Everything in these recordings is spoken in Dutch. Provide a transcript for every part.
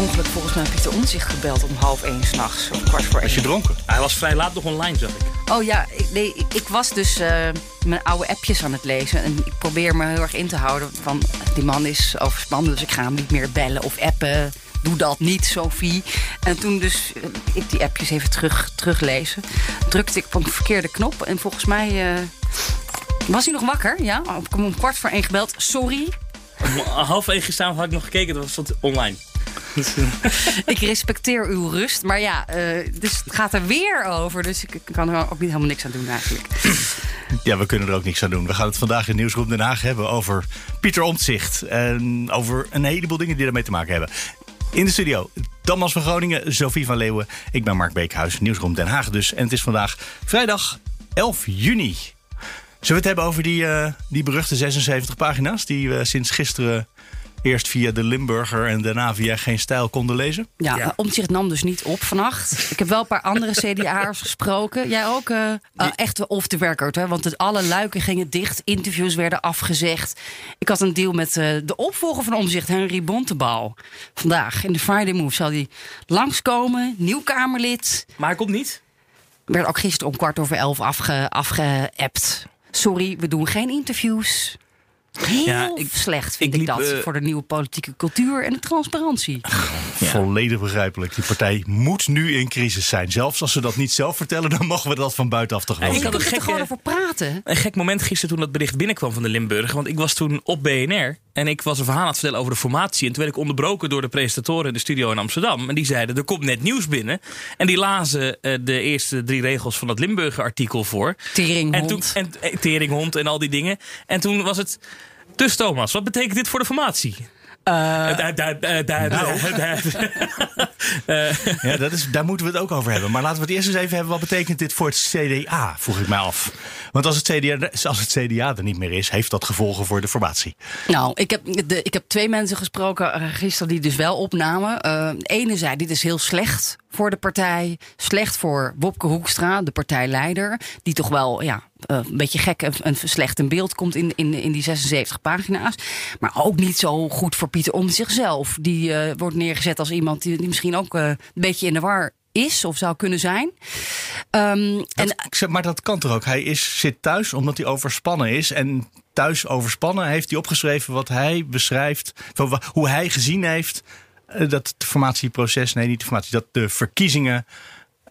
Ongeluk volgens mij Pieter Omzicht gebeld om half één s'nachts. Of kwart voor één. Was je dronken? Hij was vrij laat nog online, zag ik. Oh ja, ik, nee, ik- ik was dus eh, mijn oude appjes aan het lezen. En ik probeer me heel erg in te houden van... die man is overspannen, dus ik ga hem niet meer bellen of appen. Doe dat niet, Sophie. En toen dus eh, ik die appjes even terug, teruglezen... drukte ik op een verkeerde knop. En volgens mij eh, was hij nog wakker. Ja, ik heb hem om kwart voor één gebeld. Sorry, Om half één gisteravond had ik nog gekeken, dat was online. Ik respecteer uw rust. Maar ja, eh, dus het gaat er weer over. Dus ik kan er ook niet helemaal niks aan doen eigenlijk. Ja, we kunnen er ook niks aan doen. We gaan het vandaag in Nieuwsroom Den Haag hebben over Pieter Omtzigt. En over een heleboel dingen die ermee te maken hebben. In de studio, Thomas van Groningen, Sophie van Leeuwen. Ik ben Mark Beekhuis, Nieuwsroom Den Haag dus. En het is vandaag vrijdag 11 juni. Zullen we het hebben over die, eh, die beruchte 76 pagina's... die we sinds gisteren eerst via de Limburger... en daarna via Geen Stijl konden lezen? Ja, Ja. Omtzigt nam dus niet op vannacht. Ik heb wel een paar andere CDA'ers gesproken. Jij ook? eh eh, echt off the record, hè? Want het, alle luiken gingen dicht. Interviews werden afgezegd. Ik had een deal met eh, de opvolger van Omzicht, Henry Bontebal. Vandaag in de Friday Move zal hij langskomen. Nieuw Kamerlid. maar hij komt niet. Werd ook gisteren om kwart over elf afge, afgeappt. Sorry, we doen geen interviews. Heel Ja, ik- slecht vind ik dat eh, voor de nieuwe politieke cultuur en de transparantie. Volledig begrijpelijk. Die partij moet nu in crisis zijn. Zelfs als ze dat niet zelf vertellen, dan mogen we dat van buitenaf toch wel. Ik had er gekke- gewoon over praten. Een gek moment gisteren toen dat bericht binnenkwam van de Limburger. Want ik was toen op BNR en ik was een verhaal aan het vertellen over de formatie. En toen werd ik onderbroken door de presentatoren in de studio in Amsterdam. En die zeiden, er komt net nieuws binnen. En die lazen eh, de eerste drie regels van dat Limburger artikel voor. Teringhond. En toen, en, eh, teringhond en al die dingen. En toen was het... Dus Thomas, wat betekent dit voor de formatie? Eh, Ja, dat is, daar moeten we het ook over hebben. Maar laten we het eerst eens even hebben. Wat betekent dit voor het CDA, vroeg ik mij af. Want als het CDA, als het CDA er niet meer is, heeft dat gevolgen voor de formatie. Nou, ik heb, de, ik heb twee mensen gesproken gisteren die dus wel opnamen. De ene zei, dit is heel slecht voor de partij. Slecht voor Wopke Hoekstra, de partijleider. Die toch wel ja, eh, een beetje gek en, en slecht in beeld komt in, in, in die 76 pagina's. Maar ook niet zo goed voor Pieter om zichzelf. Die eh, wordt neergezet als iemand die, die misschien ook eh, een beetje in de war is of zou kunnen zijn. Ehm, Dat, en zeg, maar dat kan toch ook? Hij is, zit thuis omdat hij overspannen is. En thuis overspannen heeft hij opgeschreven wat hij beschrijft. Hoe hij gezien heeft dat het formatieproces, nee niet de formatie, dat de verkiezingen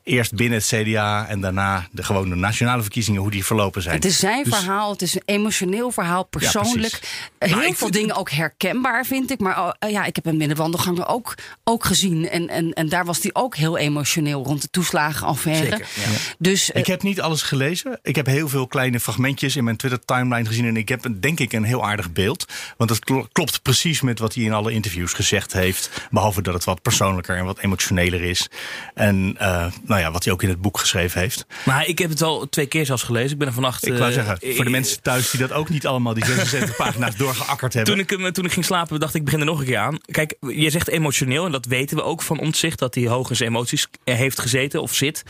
eerst binnen het CDA en daarna de gewone nationale verkiezingen, hoe die verlopen zijn. Het is zijn Dus- verhaal, het is een emotioneel verhaal, persoonlijk. Heel Maar ik veel dingen ook herkenbaar, vind ik. Maar oh, eh, ja, ik heb hem in de wandelgangen ook, ook gezien. En, en, en daar was hij ook heel emotioneel rond de toeslagenaffaire. Zeker, ja. Dus eh, Ik heb niet alles gelezen. Ik heb heel veel kleine fragmentjes in mijn Twitter-timeline gezien. En ik heb een- denk ik een heel aardig beeld. Want het kl- klopt precies met wat hij in alle interviews gezegd heeft. Behalve dat het wat persoonlijker en wat emotioneler is. En eh, nou ja, wat hij ook in het boek geschreven heeft. Maar ik heb het al twee keer zelfs gelezen. Ik ben er vannacht... Ik wou eh, zeggen, voor de eh, mensen thuis die dat ook niet allemaal, die 76 pagina's doorgeakkerd hebben. Toen ik, hem, toen ik ging slapen, dacht ik, ik begin er nog een keer aan. Kijk, je zegt emotioneel, en dat weten we ook van ontzicht, dat hij hoog in zijn emoties eh, heeft gezeten of zit.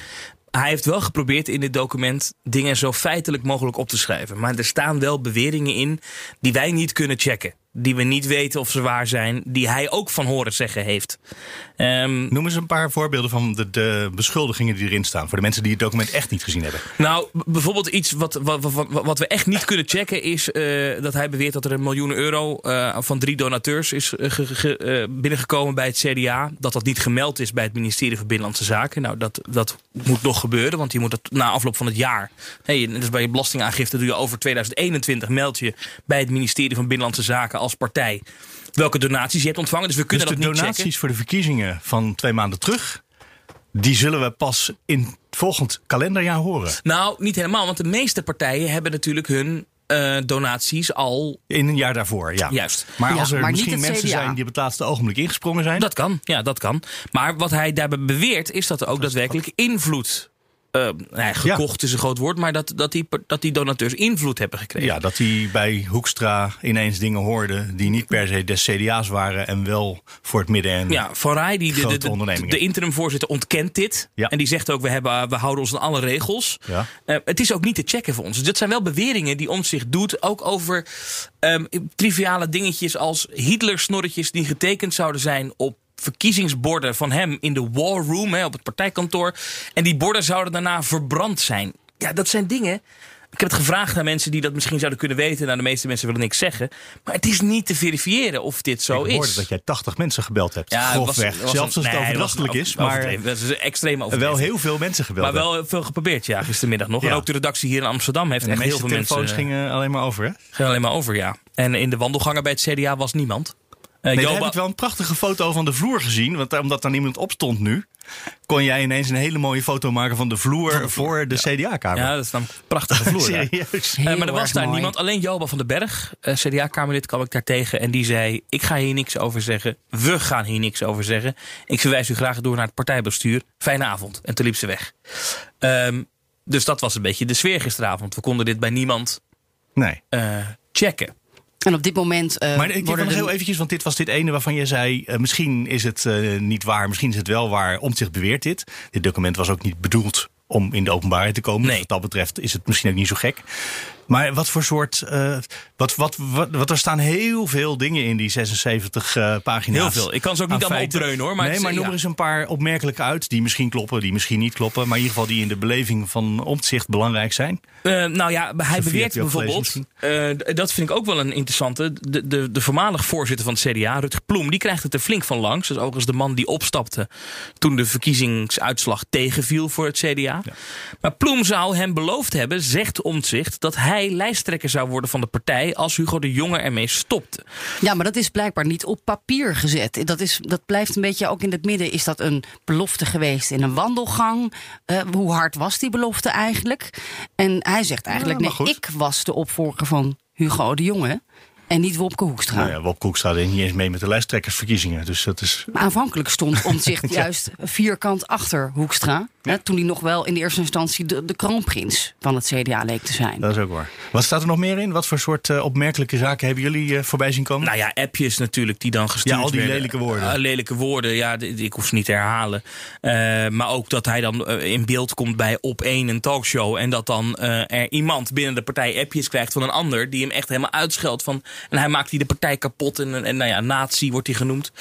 Hij heeft wel geprobeerd in dit document dingen zo feitelijk mogelijk op te schrijven. Maar er staan wel beweringen in die wij niet kunnen checken. Die we niet weten of ze waar zijn. Die hij ook van horen zeggen heeft. Ehm, Noem eens een paar voorbeelden van de, de beschuldigingen die erin staan. Voor de mensen die het document echt niet gezien hebben. Nou, bijvoorbeeld iets wat, wat, wat, wat we echt niet kunnen checken is eh, dat hij beweert dat er een miljoen euro eh, van drie donateurs is ge- ge- eh, binnengekomen bij het CDA. Dat dat niet gemeld is bij het ministerie van Binnenlandse Zaken. Nou, dat, dat moet nog gebeuren, want je moet dat na afloop van het jaar. Hey, dus bij je belastingaangifte doe je over 2021 meld je bij het ministerie van Binnenlandse Zaken als partij welke donaties je hebt ontvangen. Dus we Dus kunnen de dat niet donaties checken. voor de verkiezingen van twee maanden terug, die zullen we pas in het volgend kalenderjaar horen. Nou, niet helemaal, want de meeste partijen hebben natuurlijk hun eh, donaties al. In een jaar daarvoor, ja. Juist. Maar Ja, als er maar misschien mensen CDA. zijn die op het laatste ogenblik ingesprongen zijn. Dat kan, ja, dat kan. Maar wat hij daarbij beweert is dat er ook daadwerkelijk invloed. Nou ja, gekocht is een groot woord, maar dat, dat, die, dat die donateurs invloed hebben gekregen. Ja, dat hij bij Hoekstra ineens dingen hoorde die niet per se des CDA's waren en wel voor het midden en Ja, Van Rij, die, de, de, de, interimvoorzitter, ontkent dit. Ja. En die zegt ook, we, hebben, we houden ons aan alle regels. Ja. Eh, het is ook niet te checken voor ons. Dus dat zijn wel beweringen die ons zich doet. Ook over ehm, triviale dingetjes als Hitler-snorretjes die getekend zouden zijn op verkiezingsborden van hem in de war room, hè, op het partijkantoor. En die borden zouden daarna verbrand zijn. Ja, dat zijn dingen. Ik heb het gevraagd aan mensen die dat misschien zouden kunnen weten. Nou, de meeste mensen willen niks zeggen. Maar het is niet te verifiëren of dit zo ik hoorde is. dat jij 80 mensen gebeld hebt. Ja, was- grofweg. was Zelfs als het overdrachtelijk is. Maar. Dat is extreem wel heel veel mensen gebeld Maar wel veel geprobeerd, ja, gistermiddag nog. Ja. En ook de redactie hier in Amsterdam heeft En de echt heel veel mensen... telefoons gingen alleen maar over, hè? gingen alleen maar over, ja. En in de wandelgangen bij het CDA was niemand. Eh, Nee, daar Joba- heb ik wel een prachtige foto van de vloer gezien. Want omdat daar niemand op stond nu, kon jij ineens een hele mooie foto maken van de vloer, voor de CDA-kamer. Ja, dat is dan een prachtige vloer. Serieus. Eh, maar er was daar mooi. niemand. Alleen Joba van den Berg, eh, CDA-kamerlid, kwam ik daar tegen. En die zei, ik ga hier niks over zeggen. We gaan hier niks over zeggen. Ik verwijs u graag door naar het partijbestuur. Fijne avond. En toen liep ze weg. Ehm, dus dat was een beetje de sfeer gisteravond. We konden dit bij niemand Nee. eh, checken. En op dit moment eh, Maar ik wil nog er- heel eventjes, want dit was dit ene waarvan je zei... eh, misschien is het eh, niet waar, misschien is het wel waar. Omtzigt beweert dit. Dit document was ook niet bedoeld om in de openbaarheid te komen. Nee. Dus wat dat betreft is het misschien ook niet zo gek. Maar wat voor soort... eh, wat, wat, wat, wat, er staan heel veel dingen in die 76 eh, pagina's. Heel veel. Ik kan ze ook niet allemaal opdreunen, hoor, maar nee, maar noem er eens een paar opmerkelijke uit. Die misschien kloppen, die misschien niet kloppen. Maar in ieder geval die in de beleving van Omtzigt belangrijk zijn. Eh, nou ja, hij beweert ook bijvoorbeeld. dat vind ik ook wel een interessante. De, de, de voormalig voorzitter van het CDA, Rutger Ploem, die krijgt het er flink van langs. Dat is overigens de man die opstapte toen de verkiezingsuitslag tegenviel voor het CDA. Maar Ploem zou hem beloofd hebben, zegt Omtzigt, dat hij lijsttrekker zou worden van de partij als Hugo de Jonge ermee stopte. Ja, maar dat is blijkbaar niet op papier gezet. Dat, is, dat blijft een beetje ook in het midden. Is dat een belofte geweest in een wandelgang? Eh, hoe hard was die belofte eigenlijk? En hij zegt eigenlijk: Ja, nee, goed. ik was de opvolger van Hugo de Jonge. En niet Wopke Hoekstra. Nou ja, Wop Koek staat er niet eens mee met de lijsttrekkersverkiezingen. Dus dat is... Maar aanvankelijk stond Omtzigt juist vierkant achter Hoekstra. Hè, toen hij nog wel in de eerste instantie de, de kroonprins van het CDA leek te zijn. Dat is ook waar. Wat staat er nog meer in? Wat voor soort eh, opmerkelijke zaken hebben jullie eh, voorbij zien komen? Nou ja, appjes natuurlijk die dan gestuurd Ja, al die werden. lelijke woorden. Eh, lelijke woorden, ja, ik hoef ze niet te herhalen. Eh, maar ook dat hij dan in beeld komt bij Op 1 een talkshow. En dat dan eh, er iemand binnen de partij appjes krijgt van een ander. Die hem echt helemaal uitscheldt. Van, en hij maakt die de partij kapot. En, en nou ja, nazi wordt hij genoemd.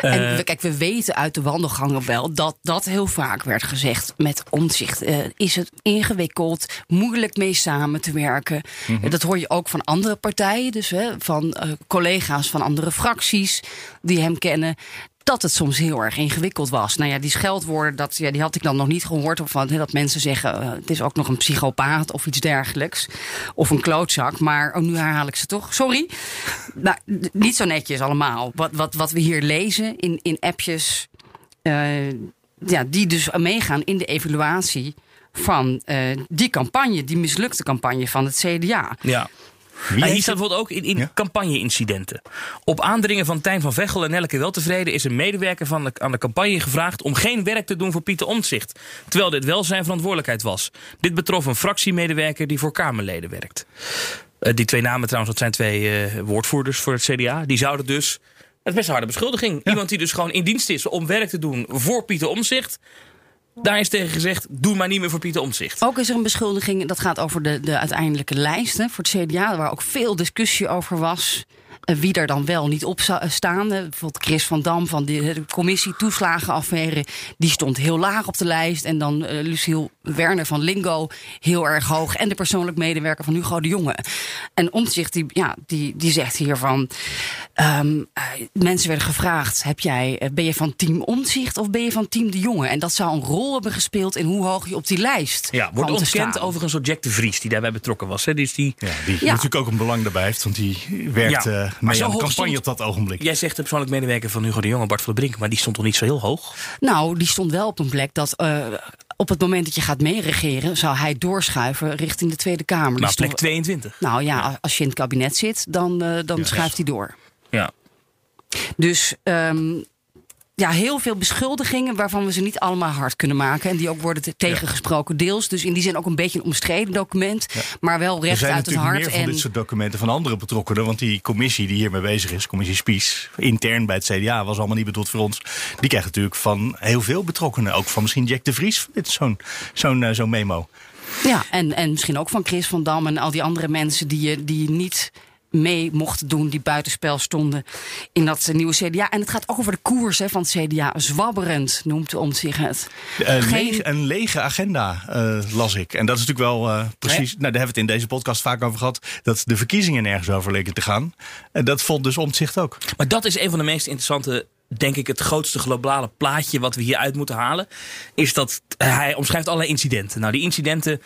En kijk, we weten uit de wandelgangen wel dat dat heel vaak werd gezegd met omzicht. Eh, is het ingewikkeld, moeilijk mee samen te werken? Mhm. Dat hoor je ook van andere partijen, dus hè, van eh, collega's van andere fracties die hem kennen. Dat het soms heel erg ingewikkeld was. Nou ja, die scheldwoorden, dat, ja, die had ik dan nog niet gehoord. Of van, hè, dat mensen zeggen, eh, het is ook nog een psychopaat of iets dergelijks. Of een klootzak. Maar oh, nu herhaal ik ze toch. Sorry. Nou, niet zo netjes allemaal. Wat, wat, wat we hier lezen in, in appjes. Ja, die dus meegaan in de evaluatie van eh, die campagne, die mislukte campagne van het CDA. ja. Wie Ah, hier staat bijvoorbeeld ook in, in Ja? campagne-incidenten. Op aandringen van Tijn van Veghel en Nelke Weltevreden is een medewerker van de, aan de campagne gevraagd om geen werk te doen voor Pieter Omtzigt. Terwijl dit wel zijn verantwoordelijkheid was. Dit betrof een fractiemedewerker die voor Kamerleden werkt. Eh, die twee namen trouwens, dat zijn twee eh, woordvoerders voor het CDA. Die zouden dus. Het is best een harde beschuldiging. Iemand die dus gewoon in dienst is om werk te doen voor Pieter Omtzigt. Daar is tegen gezegd: doe maar niet meer voor Pieter Omtzigt. Ook is er een beschuldiging, dat gaat over de, de uiteindelijke lijst hè, voor het CDA, waar ook veel discussie over was. eh, Wie er dan wel niet op zou staan. Eh, Bijvoorbeeld Chris van Dam van de, de commissie toeslagenaffaire. Die stond heel laag op de lijst. En dan eh Luciel Werner van Lingo heel erg hoog. En de persoonlijk medewerker van Hugo de Jonge. En Omtzigt die, ja, die, die zegt hiervan... ehm, eh, mensen werden gevraagd, heb jij, eh, ben je van team Omtzigt of ben je van team de Jonge? En dat zou een rol hebben gespeeld in hoe hoog je op die lijst Ja, wordt ontkend staan. overigens door Jack de Vries, die daarbij betrokken was. Hè. Dus die, Ja, die Ja. natuurlijk ook een belang daarbij heeft, want die werkt Ja, eh, maar mee aan de campagne stond- op dat ogenblik. Jij zegt de persoonlijk medewerker van Hugo de Jonge, Bart van der Brink, maar die stond toch niet zo heel hoog? Nou, die stond wel op een plek dat. eh, op het moment dat je gaat meeregeren, zou hij doorschuiven richting de Tweede Kamer. Nou, Dus plek toch- 22. nou ja, als je in het kabinet zit, dan, eh, dan schuift hij door. Ja. Dus ehm, ja, heel veel beschuldigingen waarvan we ze niet allemaal hard kunnen maken. En die ook worden te- tegengesproken deels. Dus in die zin ook een beetje een omstreden document. Maar wel Er recht zijn uit het natuurlijk hart. meer van En dit soort documenten van andere betrokkenen. Want die commissie die hiermee bezig is, commissie Spies, intern bij het CDA, was allemaal niet bedoeld voor ons. Die krijgt natuurlijk van heel veel betrokkenen. Ook van misschien Jack de Vries. Dit is zo'n zo'n eh, zo'n memo. Ja, en, en misschien ook van Chris van Dam en al die andere mensen die, je- die niet mee mochten doen, die buitenspel stonden in dat eh, nieuwe CDA. En het gaat ook over de koers hè, van het CDA. Zwabberend noemt om zich het. Een, Geen- lege, een lege agenda eh, las ik. En dat is natuurlijk wel eh, precies. Nou, daar hebben we het in deze podcast vaak over gehad. Dat de verkiezingen nergens over leken te gaan. En dat vond dus omzicht ook. Maar dat is een van de meest interessante, denk ik, het grootste globale plaatje wat we hieruit moeten halen. Is dat hij omschrijft allerlei incidenten. Nou, die incidenten,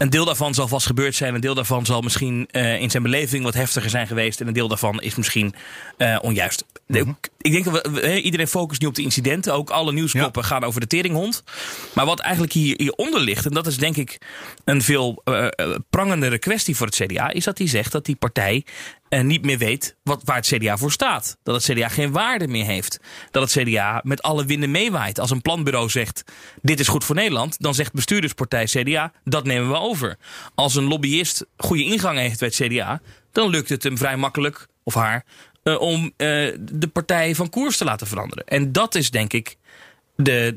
een deel daarvan zal vast gebeurd zijn. Een deel daarvan zal misschien eh, in zijn beleving wat heftiger zijn geweest. En een deel daarvan is misschien eh, onjuist. De- Ik denk dat we, hè, iedereen focust nu op de incidenten. Ook alle nieuwskoppen gaan over de teringhond. Maar wat eigenlijk hier, hieronder ligt, en dat is denk ik een veel eh, eh, prangendere kwestie voor het CDA, is dat hij zegt dat die partij eh, niet meer weet wat, waar het CDA voor staat. Dat het CDA geen waarde meer heeft. Dat het CDA met alle winden meewaait. Als een planbureau zegt, dit is goed voor Nederland, dan zegt bestuurderspartij CDA, dat nemen we over. Als een lobbyist goede ingang heeft bij het CDA, dan lukt het hem vrij makkelijk, of haar, eh, om eh, de partij van koers te laten veranderen. En dat is denk ik de,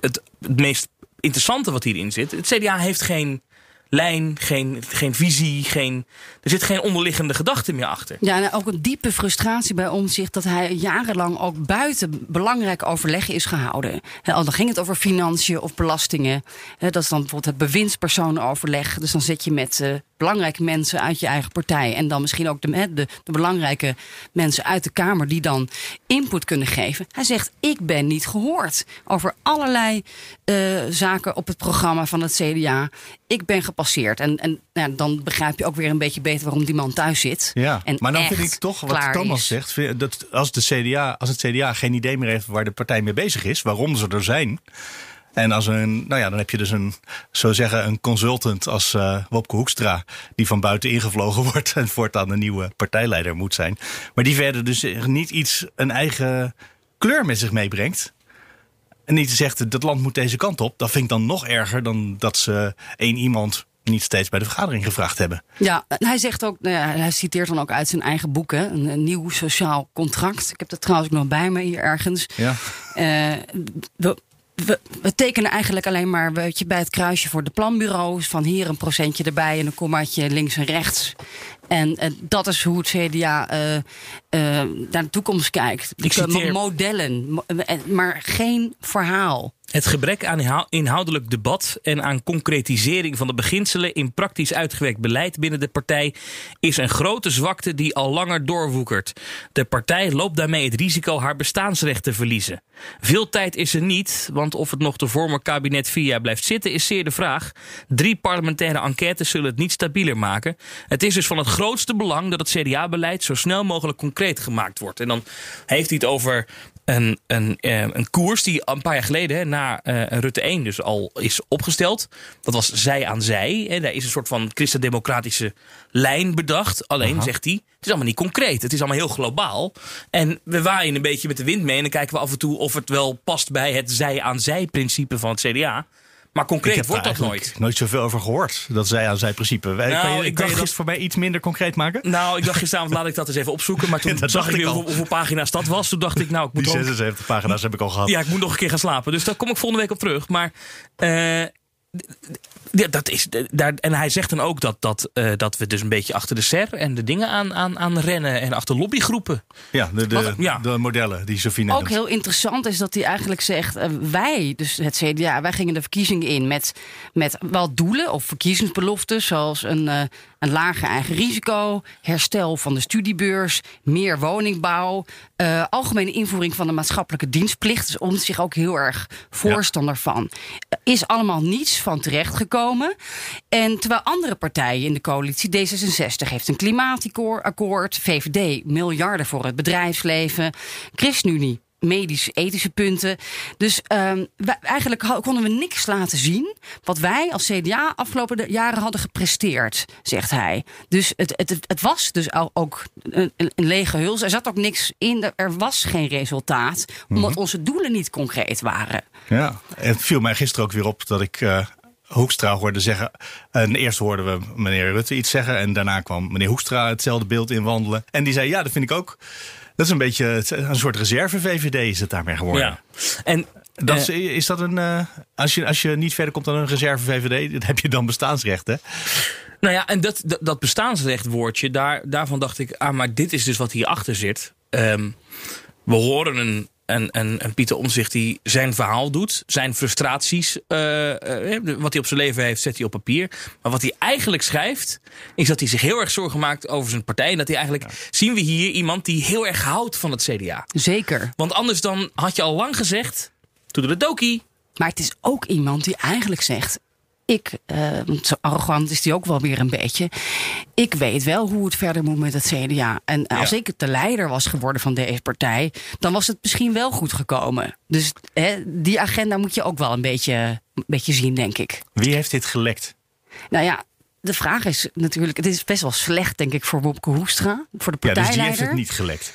het meest interessante wat hierin zit. Het CDA heeft geen lijn, geen, geen visie, geen, er zit geen onderliggende gedachte meer achter. Ja, en ook een diepe frustratie bij omzicht dat hij jarenlang ook buiten belangrijk overleg is gehouden. Al dan ging het over financiën of belastingen. Dat is dan bijvoorbeeld het bewindspersonenoverleg. Dus dan zit je met eh, belangrijke mensen uit je eigen partij. En dan misschien ook de, de belangrijke mensen uit de Kamer die dan input kunnen geven. Hij zegt: Ik ben niet gehoord over allerlei eh, zaken op het programma van het CDA. Ik ben gepasseerd. En, en ja, dan begrijp je ook weer een beetje beter waarom die man thuis zit. Ja, En maar dan vind ik toch, wat Thomas is. zegt, dat als, de CDA, als het CDA geen idee meer heeft waar de partij mee bezig is, waarom ze er zijn. En als een, nou ja, dan heb je dus een, zo zeggen, een consultant als eh, Wopke Hoekstra, die van buiten ingevlogen wordt en voortaan de nieuwe partijleider moet zijn. Maar die verder dus niet iets, een eigen kleur met zich meebrengt. En niet zegt, dat land moet deze kant op. Dat vind ik dan nog erger dan dat ze één iemand niet steeds bij de vergadering gevraagd hebben. Ja, en hij zegt ook, nou ja, hij citeert dan ook uit zijn eigen boek, hè, een, een nieuw sociaal contract. Ik heb dat trouwens ook nog bij me hier ergens. Ja. Eh, we, we, we tekenen eigenlijk alleen maar weet je, bij het kruisje voor de planbureaus. Van hier een procentje erbij en een kommaatje links en rechts. En eh, dat is hoe het CDA eh, eh, naar de toekomst kijkt. Ik citeer- Modellen, mo- eh, maar geen verhaal. Het gebrek aan inhou- inhoudelijk debat en aan concretisering van de beginselen in praktisch uitgewerkt beleid binnen de partij is een grote zwakte die al langer doorwoekert. De partij loopt daarmee het risico haar bestaansrecht te verliezen. Veel tijd is er niet, want of het nog de vormer kabinet vier jaar blijft zitten is zeer de vraag. Drie parlementaire enquêtes zullen het niet stabieler maken. Het is dus van het grootste belang dat het CDA-beleid zo snel mogelijk concreet gemaakt wordt. En dan heeft hij het over een, een, eh, een koers die een paar jaar geleden hè, na eh, Rutte 1 dus al is opgesteld. Dat was zij aan zij. Hè. Daar is een soort van christendemocratische lijn bedacht. Alleen zegt hij, het is allemaal niet concreet. Het is allemaal heel globaal. En we waaien een beetje met de wind mee. En dan kijken we af en toe of het wel past bij het zij aan zij principe van het CDA. Maar concreet wordt dat nooit. nooit zoveel over gehoord. Dat zij aan zijn principe. Nou, kan je, ik kan je dat voor mij iets minder concreet maken? Nou, ik dacht gisteravond laat ik dat eens even opzoeken. Maar toen zag ik weer hoeveel, hoeveel pagina's dat was. Toen dacht ik, nou, ik moet Die er ook- 76 pagina's heb ik al gehad. Ja, ik moet nog een keer gaan slapen. Dus daar kom ik volgende week op terug. Maar eh, dat is, daar, en hij zegt dan ook dat, dat, eh, dat we dus een beetje achter de SER en de dingen aan, aan, aan rennen. En achter lobbygroepen. Ja, de, de, Wat- ja. de modellen die Sofie net Ook heel interessant is dat hij eigenlijk zegt: eh, wij, dus het CDA, wij gingen de verkiezingen in met, met wel doelen of verkiezingsbeloftes, zoals een, eh, een lager eigen risico, herstel van de studiebeurs, meer woningbouw, eh, algemene invoering van de maatschappelijke dienstplicht. Dus om zich ook heel erg voorstander van. Is allemaal niets van terechtgekomen. En terwijl andere partijen in de coalitie, D66 heeft een klimaatakkoord, VVD miljarden voor het bedrijfsleven, ChristenUnie medisch-ethische punten. Dus ehm, wij, eigenlijk konden we niks laten zien wat wij als CDA afgelopen jaren hadden gepresteerd, zegt hij. Dus het, het, het, was dus ook een, lege huls. Er zat ook niks in, er- was geen resultaat, omdat onze doelen niet concreet waren. Ja, het viel mij gisteren ook weer op dat ik eh, Hoekstra hoorde zeggen. En eerst hoorden we meneer Rutte iets zeggen. En daarna kwam meneer Hoekstra hetzelfde beeld inwandelen. En die zei: Ja, dat vind ik ook. Dat is een beetje een soort reserve-VVD is het daarmee geworden. Ja. En Dat eh, is, is dat een. eh, als, je, als je niet verder komt dan een reserve-VVD, dan heb je dan bestaansrecht, hè? Nou ja, en dat, dat, dat bestaansrechtwoordje, daar, daarvan dacht ik, ah, maar dit is dus wat hierachter zit. Ehm, we horen een, een, een, een Pieter Omzicht die zijn verhaal doet, zijn frustraties, eh, eh, wat hij op zijn leven heeft, zet hij op papier. Maar wat hij eigenlijk schrijft, is dat hij zich heel erg zorgen maakt over zijn partij. En dat hij eigenlijk, zien we hier iemand die heel erg houdt van het CDA. Zeker. Want anders dan had je al lang gezegd, toen de dokie. Maar het is ook iemand die eigenlijk zegt. Ik, eh, want zo arrogant is die ook wel weer een beetje. Ik weet wel hoe het verder moet met het CDA. En als Ja. ik de leider was geworden van deze partij, dan was het misschien wel goed gekomen. Dus hè, die agenda moet je ook wel een beetje, een beetje zien, denk ik. Wie heeft dit gelekt? Nou ja, de vraag is natuurlijk, het is best wel slecht, denk ik, voor Wopke Hoekstra, voor de Ja, dus die partijleider. heeft het niet gelekt.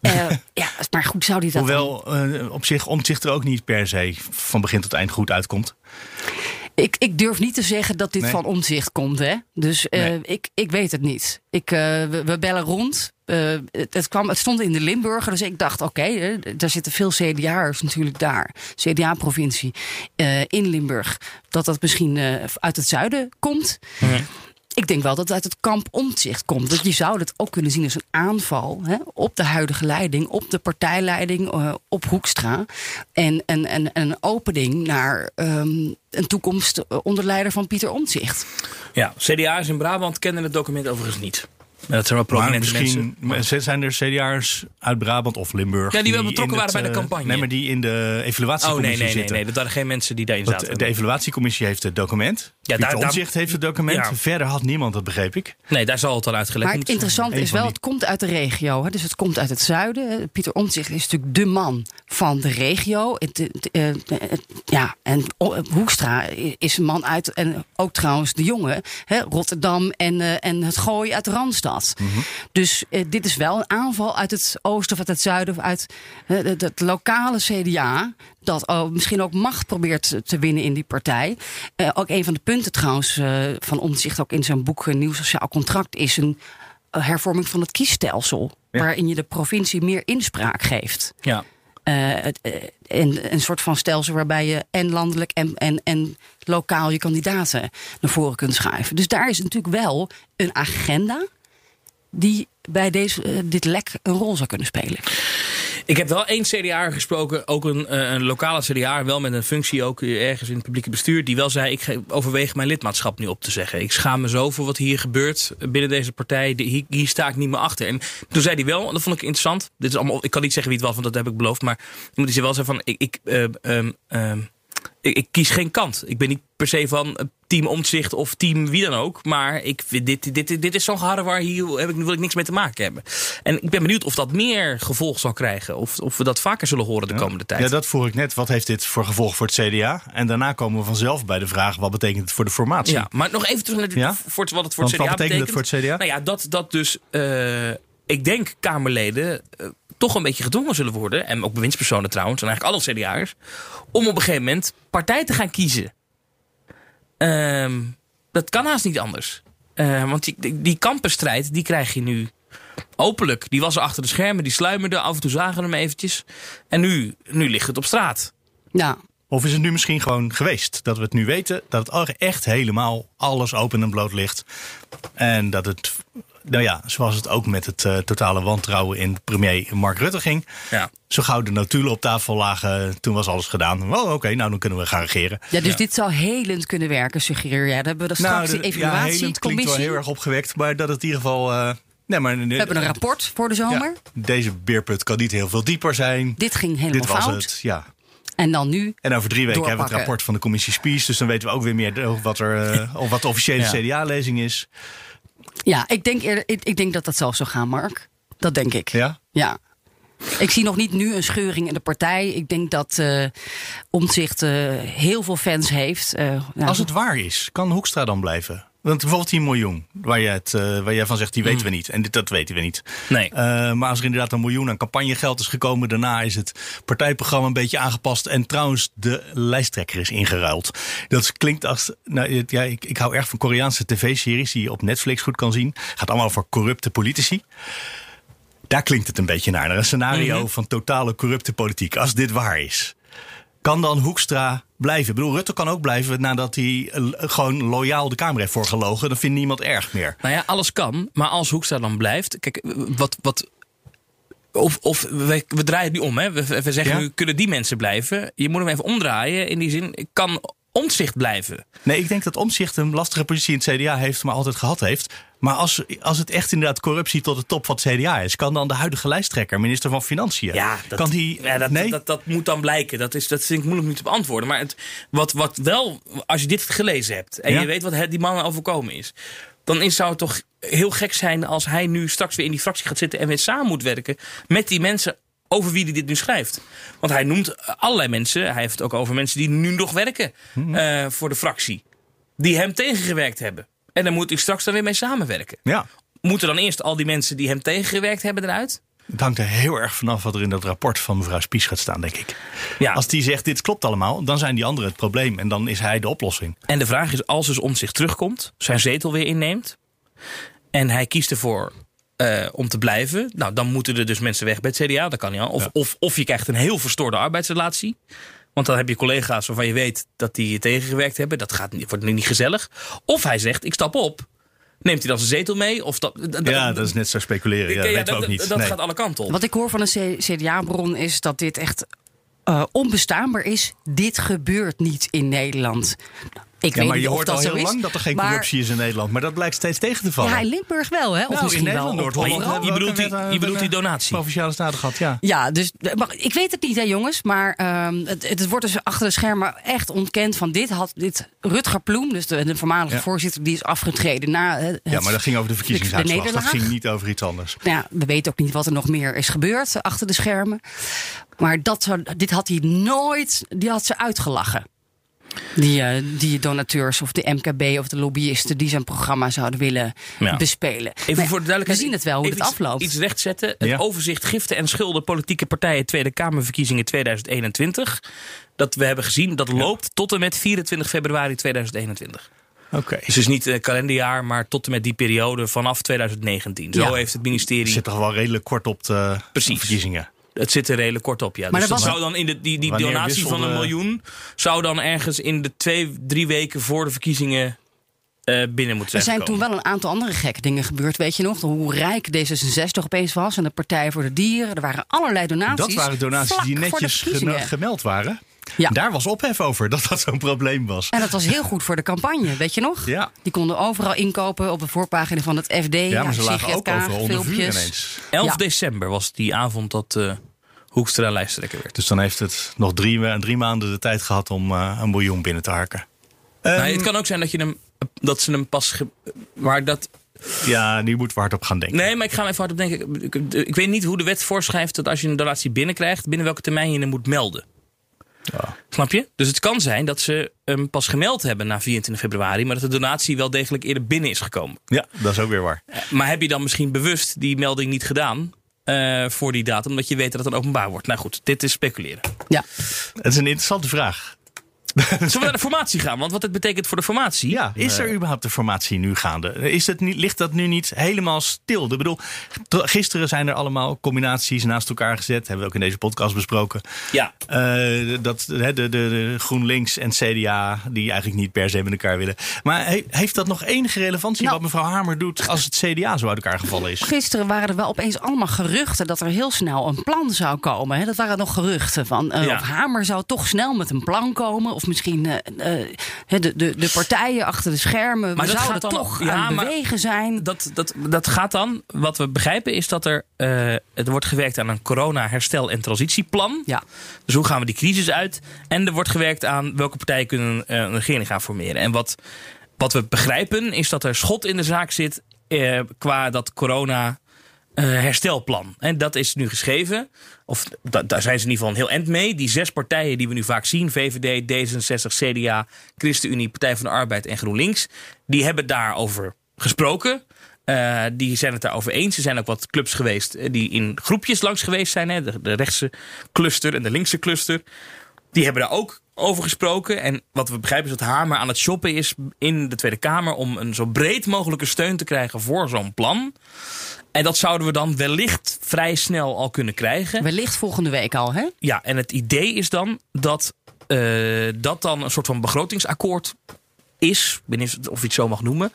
Eh, ja, maar goed, zou die dat dan- Hoewel eh, op zich omzicht er ook niet per se van begin tot eind goed uitkomt. Ik, ik durf niet te zeggen dat dit Nee. van omzicht komt. Hè? Dus eh, Nee. ik, ik weet het niet. Ik, eh, we, we bellen rond. Eh, het, het, kwam, het stond in de Limburger. Dus ik dacht, oké, daar zitten veel CDA'ers natuurlijk daar. CDA-provincie in Limburg. Dat dat misschien uit het zuiden komt. Ik denk wel dat het uit het kamp omzicht komt. Dat je zou het ook kunnen zien als een aanval hè, op de huidige leiding, op de partijleiding, eh, op Hoekstra. En een opening naar ehm, een toekomst eh, onder leider van Pieter Omtzigt. Ja, CDA's in Brabant kennen het document overigens niet. Maar dat zijn wel Maar prominente misschien mensen. zijn er CDA'ers uit Brabant of Limburg. Ja, die wel betrokken het, waren bij de eh, campagne. Nee, maar die in de Oh nee, evaluatiecommissie nee, nee, zitten. nee. Dat waren geen mensen die daarin Want zaten. de evaluatiecommissie heeft het document. Ja, daar- Omtzigt heeft het document. Ja. Verder had niemand dat, begreep ik. Nee, daar zal het al uitgelegd Maar het interessante is wel, die- het komt uit de regio. Hè, dus het komt uit het zuiden. hè. Pieter Omtzigt is natuurlijk de man van de regio. Het, het, eh, het- ja, en Hoekstra is een man uit, en ook trouwens de jongen, hè, Rotterdam en, eh, en het Gooi uit Randstad. Dus eh, dit is wel een aanval uit het oosten of uit het zuiden, of uit eh, het, het lokale CDA. Dat oh, misschien ook macht probeert te winnen in die partij. Eh, ook een van de punten trouwens eh, van Omtzigt, ook in zijn boek eh, Nieuw Sociaal Contract, is een eh, hervorming van het kiesstelsel. Ja. Waarin je de provincie meer inspraak geeft. Ja. Eh, het, eh, en een soort van stelsel waarbij je en landelijk en, en, en lokaal je kandidaten naar voren kunt schuiven. Dus daar is natuurlijk wel een agenda die bij deze, eh, dit lek een rol zou kunnen spelen. Ik heb wel één CDA gesproken, ook een, eh, een lokale CDA, wel met een functie ook ergens in het publieke bestuur, die wel zei: Ik overweeg mijn lidmaatschap nu op te zeggen. Ik schaam me zo voor wat hier gebeurt binnen deze partij. Hier, hier sta ik niet meer achter. En toen zei hij wel, dat vond ik interessant. Dit is allemaal, ik kan niet zeggen wie het was, want dat heb ik beloofd. Maar moet hij wel zeggen: van, ik, ik, eh, ehm, ehm, ik, ik kies geen kant. Ik ben niet per se van eh, team Omtzigt of team wie dan ook. Maar ik dit, dit, dit, is zo'n harde waar hier heb ik, wil ik niks mee te maken hebben. En ik ben benieuwd of dat meer gevolg zal krijgen. Of, of we dat vaker zullen horen de komende tijd. Ja, dat vroeg ik net. Wat heeft dit voor gevolg voor het CDA? En daarna komen we vanzelf bij de vraag: wat betekent het voor de formatie? Ja, maar nog even terug naar dit- Ja? voor wat het voor het CDA wat betekent het voor het CDA? Nou ja, dat, dat dus, eh, ik denk Kamerleden eh, toch een beetje gedwongen zullen worden. En ook bewindspersonen trouwens, en eigenlijk alle CDA'ers. Om op een gegeven moment partij te gaan kiezen. Ehm, dat kan haast niet anders. Eh, want die, die, die kampenstrijd, die krijg je nu openlijk. Die was er achter de schermen, die sluimerde. Af en toe zagen we hem eventjes. En nu, nu ligt het op straat. Ja, Of is het nu misschien gewoon geweest? Dat we het nu weten, dat het al echt helemaal alles open en bloot ligt. En dat het, nou ja, zoals het ook met het eh, totale wantrouwen in premier Mark Rutte ging. Ja. Zo gauw de notulen op tafel lagen, toen was alles gedaan. Oh, oké, nou dan kunnen we gaan regeren. ja dus dit zou helend kunnen werken, suggereer jij. Dan hebben we dan straks Nou, die de- ja, helend klinkt wel heel erg opgewekt, maar dat het in ieder geval... eh, nee, maar, we hebben een rapport voor de zomer. deze beerput kan niet heel veel dieper zijn. Dit ging helemaal Dit was fout. het, ja. En dan nu En over drie weken hebben we het rapport van de commissie Spies. Dus dan weten we ook weer meer over wat, er, eh, over wat de officiële Ja. CDA-lezing is. Ja, ik denk, eerder, ik, ik denk dat dat zelfs zou gaan, Mark. Dat denk ik. Ja? Ja. Ik zie nog niet nu een scheuring in de partij. Ik denk dat uh, Omtzigt uh, heel veel fans heeft. Uh, nou, Als het waar is, kan Hoekstra dan blijven? Want bijvoorbeeld 10 miljoen, waar, je het, uh, waar jij van zegt, die weten we niet. En dit, dat weten we niet. Nee. Uh, maar als er inderdaad een miljoen aan campagnegeld is gekomen, daarna is het partijprogramma een beetje aangepast. En trouwens, de lijsttrekker is ingeruild. Dat klinkt als. Nou, ja, ik, ik hou erg van Koreaanse tv-series die je op Netflix goed kan zien. Gaat allemaal over corrupte politici. Daar klinkt het een beetje naar. Een scenario mm -hmm. van totale corrupte politiek. Als dit waar is. Kan dan Hoekstra blijven? Ik bedoel, Rutte kan ook blijven nadat hij gewoon loyaal de Kamer heeft voorgelogen. Dan vindt niemand erg meer. Nou ja, alles kan. Maar als Hoekstra dan blijft. Kijk, wat. wat of, of we, we draaien het nu om. Hè? We, we zeggen ja? nu, kunnen die mensen blijven? Je moet hem even omdraaien. In die zin, kan omzicht blijven. Nee, ik denk dat omzicht een lastige positie in het CDA heeft, maar altijd gehad heeft. Maar als, als het echt inderdaad corruptie tot de top van het CDA is, kan dan de huidige lijsttrekker, minister van Financiën, ja, dat, kan die, ja, dat, nee? dat, dat, moet dan blijken. Dat, is, dat vind ik moeilijk om te beantwoorden. Maar het, wat, wat wel, als je dit gelezen hebt en ja? je weet wat die man overkomen is, dan is, zou het toch heel gek zijn als hij nu straks weer in die fractie gaat zitten en weer samen moet werken met die mensen over wie hij dit nu schrijft. Want hij noemt allerlei mensen. Hij heeft het ook over mensen die nu nog werken hmm. uh, voor de fractie. Die hem tegengewerkt hebben. En dan moet hij straks dan weer mee samenwerken. Ja. Moeten dan eerst al die mensen die hem tegengewerkt hebben eruit? Het hangt er heel erg vanaf wat er in dat rapport van mevrouw Spies gaat staan, denk ik. Ja. Als die zegt dit klopt allemaal, dan zijn die anderen het probleem. En dan is hij de oplossing. En de vraag is, als dus om zich terugkomt, zijn zetel weer inneemt. En hij kiest ervoor uh, om te blijven. Nou, dan moeten er dus mensen weg bij het CDA. Dat kan niet. Of, ja. of, of je krijgt een heel verstoorde arbeidsrelatie. Want dan heb je collega's waarvan je weet dat die je tegengewerkt hebben. Dat gaat, wordt nu niet gezellig. Of hij zegt, ik stap op. Neemt hij dan zijn zetel mee? Of dat, dat, ja, dat is net zo speculeren. Ja, ja, dat, ook niet. dat nee. gaat alle kanten op. Wat ik hoor van een CDA-bron is dat dit echt uh, onbestaanbaar is. Dit gebeurt niet in Nederland. Ik ja, weet maar niet je of hoort dat al zo heel is. lang dat er geen maar, corruptie is in Nederland. Maar dat blijkt steeds tegen te vallen. Ja, in Limburg wel, hè? Of nou, misschien in Nederland, wel. Noord-Holland. Je, je bedoelt die, je bedoelt die donatie. Provinciale staten gehad, ja. Ja, dus maar, ik weet het niet, hè, jongens. Maar um, het, het, wordt dus achter de schermen echt ontkend van dit had dit Rutger Ploem, dus de, de voormalige ja. voorzitter, die is afgetreden na. Het, ja, maar dat ging over de verkiezingsuitslag. De dat ging niet over iets anders. Nou, ja, we weten ook niet wat er nog meer is gebeurd achter de schermen. Maar dat dit had hij nooit, die had ze uitgelachen. Die, uh, die donateurs of de MKB of de lobbyisten die zijn programma zouden willen ja. bespelen. Even maar voor de duidelijkheid. We zien het wel hoe het afloopt. Iets rechtzetten. Het ja. overzicht giften en schulden politieke partijen Tweede Kamerverkiezingen 2021. Dat we hebben gezien, dat loopt ja. tot en met 24 februari 2021. Oké. Okay. Dus het is niet een kalenderjaar, maar tot en met die periode vanaf 2019. Zo heeft het ministerie. Het zit toch wel redelijk kort op de Precies. verkiezingen. Het zit er redelijk kort op, ja. Maar dus dat zou dan in de, die, die donatie wisselde... van een miljoen... zou dan ergens in de twee, drie weken voor de verkiezingen... Uh, binnen moeten zijn Er zijn toen wel een aantal andere gekke dingen gebeurd, weet je nog? Hoe rijk D66 opeens was en de Partij voor de Dieren. Er waren allerlei donaties. Dat waren donaties die netjes gemeld waren. Ja. Daar was ophef over dat dat zo'n probleem was. En dat was heel goed voor de campagne, weet je nog? Ja. Die konden overal inkopen op de voorpagina van het FD. Ja, maar ze lagen ook overal onder vuur filmpjes. ineens. 11 Ja. december was die avond dat uh, Hoekstra lijsttrekker werd. Dus dan heeft het nog drie, drie maanden de tijd gehad om uh, een miljoen binnen te harken. Nou, het kan ook zijn dat, je hem, dat ze hem pas... Ge maar dat, Ja, nu moeten we hard op gaan denken. Nee, maar ik ga even hard op denken. Ik, ik, ik weet niet hoe de wet voorschrijft dat als je een donatie binnenkrijgt... binnen welke termijn je hem moet melden. Ja. Snap je? Dus het kan zijn dat ze hem pas gemeld hebben na 24 februari... maar dat de donatie wel degelijk eerder binnen is gekomen. Ja, dat is ook weer waar. Maar heb je dan misschien bewust die melding niet gedaan... Uh, voor die datum, omdat je weet dat het dan openbaar wordt. Nou goed, dit is speculeren. Ja. Het is een interessante vraag. Zullen we naar de formatie gaan? Want wat het betekent voor de formatie. Ja, is er überhaupt de formatie nu gaande? Is het niet, ligt dat nu niet helemaal stil? Ik bedoel, gisteren zijn er allemaal combinaties naast elkaar gezet. Hebben we ook in deze podcast besproken. Ja. Uh, dat de, de, de, GroenLinks en CDA, die eigenlijk niet per se met elkaar willen. Maar he, heeft dat nog enige relevantie Nou. wat mevrouw Hamer doet als het CDA zo uit elkaar gevallen is? Gisteren waren er wel opeens allemaal geruchten dat er heel snel een plan zou komen. Hè? Dat waren nog geruchten van uh, Ja. of Hamer zou toch snel met een plan komen. Of misschien uh, de, de, de partijen achter de schermen Maar dat zouden gaat dan- toch ja, aan maar- bewegen zijn. Dat, dat, dat gaat dan. Wat we begrijpen is dat er, eh, er wordt gewerkt aan een corona-herstel- en transitieplan. Ja. Dus hoe gaan we die crisis uit? En er wordt gewerkt aan welke partijen kunnen eh, een regering gaan formeren. En wat, wat we begrijpen is dat er schot in de zaak zit eh, qua dat corona eh, herstelplan. En dat is nu geschreven. Of da- daar zijn ze in ieder geval een heel eind mee. Die zes partijen die we nu vaak zien: VVD, D66, CDA, ChristenUnie, Partij van de Arbeid en GroenLinks. Die hebben daarover gesproken. Eh, die zijn het daarover eens. Er zijn ook wat clubs geweest eh, die in groepjes langs geweest zijn. Hè? De, de rechtse cluster en de linkse cluster. Die hebben daar ook over gesproken. En wat we begrijpen is dat Hamer aan het shoppen is in de Tweede Kamer om een zo breed mogelijke steun te krijgen voor zo'n plan. En dat zouden we dan wellicht vrij snel al kunnen krijgen. Wellicht volgende week al, hè? Ja, en het idee is dan dat eh, dat dan een soort van begrotingsakkoord is. Of je het zo mag noemen.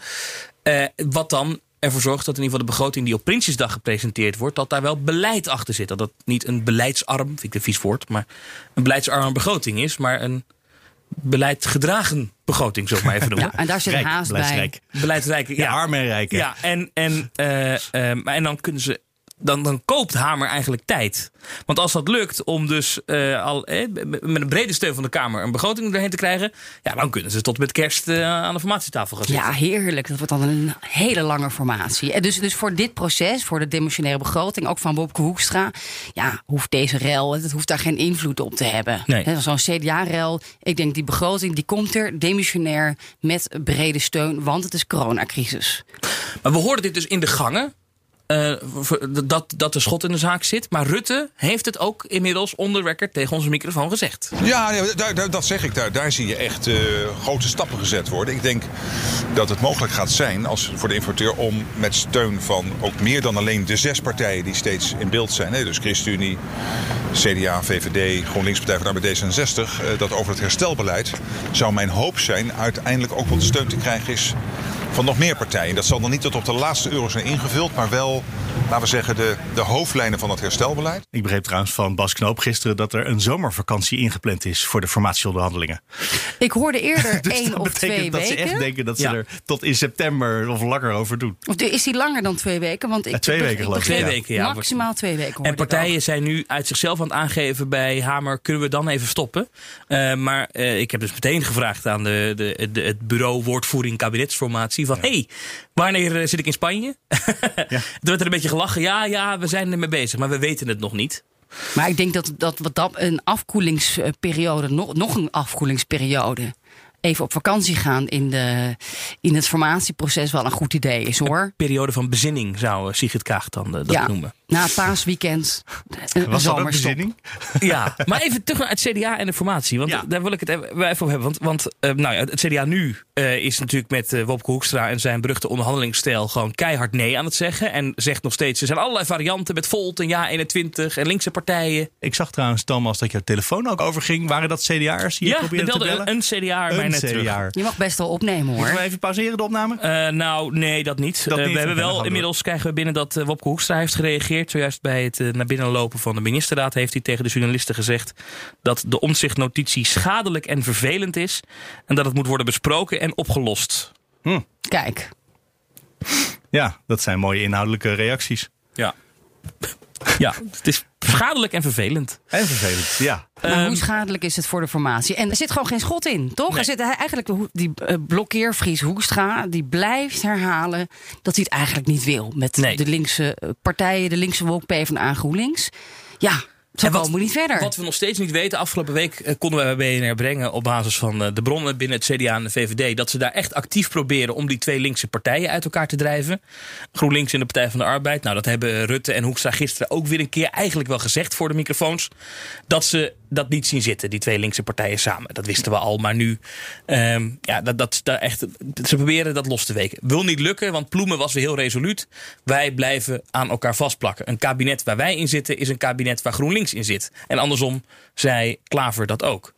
Eh, wat dan ervoor zorgt dat in ieder geval de begroting die op Prinsjesdag gepresenteerd wordt, dat daar wel beleid achter zit. Dat dat niet een beleidsarm, vind ik een vies woord, maar een beleidsarme begroting is, maar een beleidgedragen begroting, zo maar even noemen. Ja, en daar zit Rijk, haast bij. beleidsrijk. Beleidsrijke, Ja, arm en rijk. hè? ja, en, en, maar en dan kunnen ze. Dan, dan koopt Hamer eigenlijk tijd. Want als dat lukt om dus eh, al eh, met een brede steun van de Kamer een begroting erheen te krijgen. Ja, dan kunnen ze tot met kerst eh, aan de formatietafel gaan zitten. Ja, heerlijk. Dat wordt dan een hele lange formatie. En dus, dus voor dit proces, voor de demissionaire begroting, ook van Bobke Hoekstra, ja, hoeft deze rel, het hoeft daar geen invloed op te hebben. Nee. Zo'n CDA-rel, ik denk die begroting, die komt er demissionair met brede steun, want het is coronacrisis. Maar we hoorden dit dus in de gangen. Eh, dat, dat de schot in de zaak zit. Maar Rutte heeft het ook inmiddels onder record tegen onze microfoon gezegd. Ja, dat zeg ik. Daar, daar zie je echt eh, grote stappen gezet worden. Ik denk dat het mogelijk gaat zijn als, voor de informateur om met steun van ook meer dan alleen de zes partijen die steeds in beeld zijn. Dus ChristenUnie, CDA, VVD, GroenLinks, Partij van de Arbeid, D66. eh, dat over het herstelbeleid zou mijn hoop zijn uiteindelijk ook wat steun te krijgen is van nog meer partijen. Dat zal dan niet tot op de laatste euro zijn ingevuld, maar wel, laten we zeggen, de, de hoofdlijnen van het herstelbeleid. Ik begreep trouwens van Bas Knoop gisteren dat er een zomervakantie ingepland is voor de formatieonderhandelingen. Ik hoorde eerder Dus één dat of betekent twee dat ze echt weken. denken dat ze Ja. er tot in september of langer over doen. Of is die langer dan twee weken? Want ik, Ja, twee ik- weken geloof ik, ja. Twee weken, ja. Maximaal twee weken. En partijen zijn nu uit zichzelf aan het aangeven bij Hamer: kunnen we dan even stoppen? Eh, maar eh, ik heb dus meteen gevraagd aan de, de, de- het bureau woordvoering kabinetsformatie: van hey, wanneer eh, zit ik in Spanje? Werd er een beetje gelachen. Ja, ja, we zijn ermee bezig, maar we weten het nog niet. Maar ik denk dat, dat wat dat een afkoelingsperiode, nog, nog een afkoelingsperiode. Even op vakantie gaan in, de, in het formatieproces wel een goed idee is hoor. Periode van bezinning zou eh, Sigrid Kaag dan eh, dat ja, noemen. Na paasweekend. Een Was dat ook zomerstop. bezinning? Ja, maar even terug naar het CDA en de formatie. Want Ja. daar wil ik het even over hebben. Want, want eh, nou ja, het CDA nu eh, is natuurlijk met eh, Wopke Hoekstra en zijn beruchte onderhandelingsstijl gewoon keihard nee aan het zeggen. En zegt nog steeds, er zijn allerlei varianten met Volt en Ja 21 en linkse partijen. Ik zag trouwens, Thomas, dat jouw telefoon ook overging. Waren dat CDA'ers die je ja, probeerde te bellen? een, een CDA mij Een net terug. CDA'er. Je mag best wel opnemen hoor. Moeten we even pauzeren de opname? Eh, nou, nee, dat niet. Dat Eh, niet? we hebben wel we inmiddels krijgen we binnen dat eh, Wopke Hoekstra heeft gereageerd. Zojuist bij het eh, naar binnen lopen van de ministerraad heeft hij tegen de journalisten gezegd dat de omzichtnotitie schadelijk en vervelend is. En dat het moet worden besproken en opgelost. Kijk, Ja, dat zijn mooie inhoudelijke reacties. Ja. Ja, het is schadelijk en vervelend. En vervelend, ja. maar Ehm, hoe schadelijk is het voor de formatie? En er zit gewoon geen schot in, toch? Nee. Er zit eigenlijk die eh, blokkeervries Hoekstra, die blijft herhalen dat hij het eigenlijk niet wil met Nee. de linkse eh, partijen, de linkse wolk PvdA GroenLinks. Ja, zo En wat- niet verder. Wat we nog steeds niet weten, afgelopen week eh, konden wij bij BNR brengen op basis van eh, de bronnen binnen het CDA en de VVD, dat ze daar echt actief proberen om die twee linkse partijen uit elkaar te drijven. GroenLinks en de Partij van de Arbeid. Nou, dat hebben Rutte en Hoekstra gisteren ook weer een keer eigenlijk wel gezegd voor de microfoons. Dat ze dat niet zien zitten, die twee linkse partijen samen. Dat wisten we al, maar nu, ehm, ja, dat, dat, echt, ze proberen dat los te weken. Wil niet lukken, want Ploemen was weer heel resoluut. Wij blijven aan elkaar vastplakken. Een kabinet waar wij in zitten is een kabinet waar GroenLinks in zit. En andersom zei Klaver dat ook.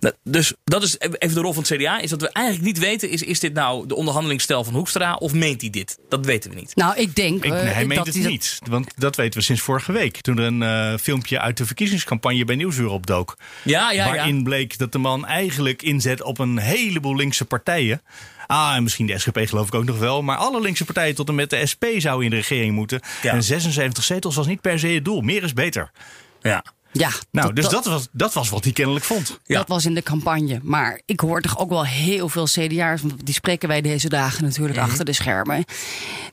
Dat- Dus dat is even de rol van het CDA. Is dat we eigenlijk niet weten, is, is dit nou de onderhandelingsstijl van Hoekstra of meent hij dit? Dat weten we niet. Nou, ik denk Ik, eh, hij meent dat het dat- niet. Want dat weten we sinds vorige week. Toen er een eh, filmpje uit de verkiezingscampagne bij Nieuwsuur opdook. Ja, ja, waarin ja. bleek dat de man eigenlijk inzet op een heleboel linkse partijen. Ah, en misschien de SGP geloof ik ook nog wel. Maar alle linkse partijen tot en met de SP zouden in de regering moeten. Ja. En 76 zetels was niet per se het doel. Meer is beter. Ja. Ja, Nou, dus dat was, dat was wat hij kennelijk vond. Ja. Dat was in de campagne. Maar ik hoor toch ook wel heel veel CDA'ers, want die spreken wij deze dagen natuurlijk Mhm. achter de schermen,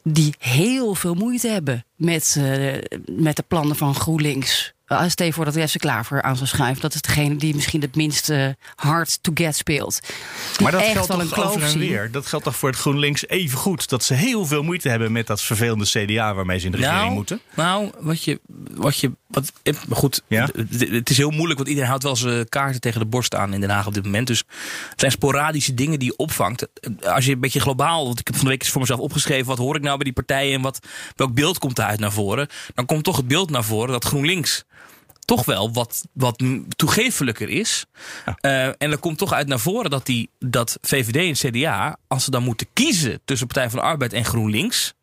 die heel veel moeite hebben met, eh, met de plannen van GroenLinks. Uh, stel je voor dat Jesse Klaver aan zou schuiven. Dat is degene die misschien het minste hard to get speelt. Die Maar dat echt geldt wel een toch kloof over en zien. weer. Dat geldt toch voor het GroenLinks even goed. Dat ze heel veel moeite hebben met dat vervelende CDA waarmee ze in de regering nou, moeten. Nou, wat je. Wat je wat, eh, maar goed, Ja? het, is heel moeilijk, want iedereen houdt wel zijn kaarten tegen de borst aan in Den Haag op dit moment. Dus het zijn sporadische dingen die je opvangt. Als je een beetje globaal, want ik heb van de week eens voor mezelf opgeschreven, wat hoor ik nou bij die partijen en wat, welk beeld komt daaruit naar voren? Dan komt toch het beeld naar voren dat GroenLinks toch wel wat, wat toegefelijker is. Eh, en er komt toch uit naar voren dat, die, dat VVD en CDA, als ze dan moeten kiezen tussen Partij van de Arbeid en GroenLinks,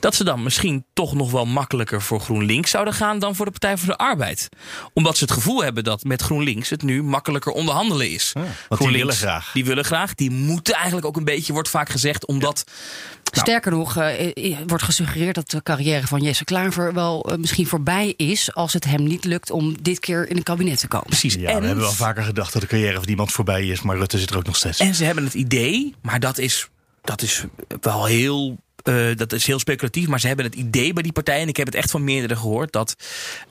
dat ze dan misschien toch nog wel makkelijker voor GroenLinks zouden gaan dan voor de Partij voor de Arbeid. Omdat ze het gevoel hebben dat met GroenLinks het nu makkelijker onderhandelen is. want die willen graag. Die willen graag. Die moeten eigenlijk ook een beetje, wordt vaak gezegd, omdat. Sterker nog, eh, wordt gesuggereerd dat de carrière van Jesse Klaver wel eh, misschien voorbij is als het hem niet lukt om dit keer in een kabinet te komen. Precies. Ja, en, we hebben wel vaker gedacht dat de carrière van iemand voorbij is. Maar Rutte zit er ook nog steeds. en ze hebben het idee, maar dat is, dat is wel heel. Eh, dat is heel speculatief, maar ze hebben het idee bij die partijen, en ik heb het echt van meerdere gehoord, dat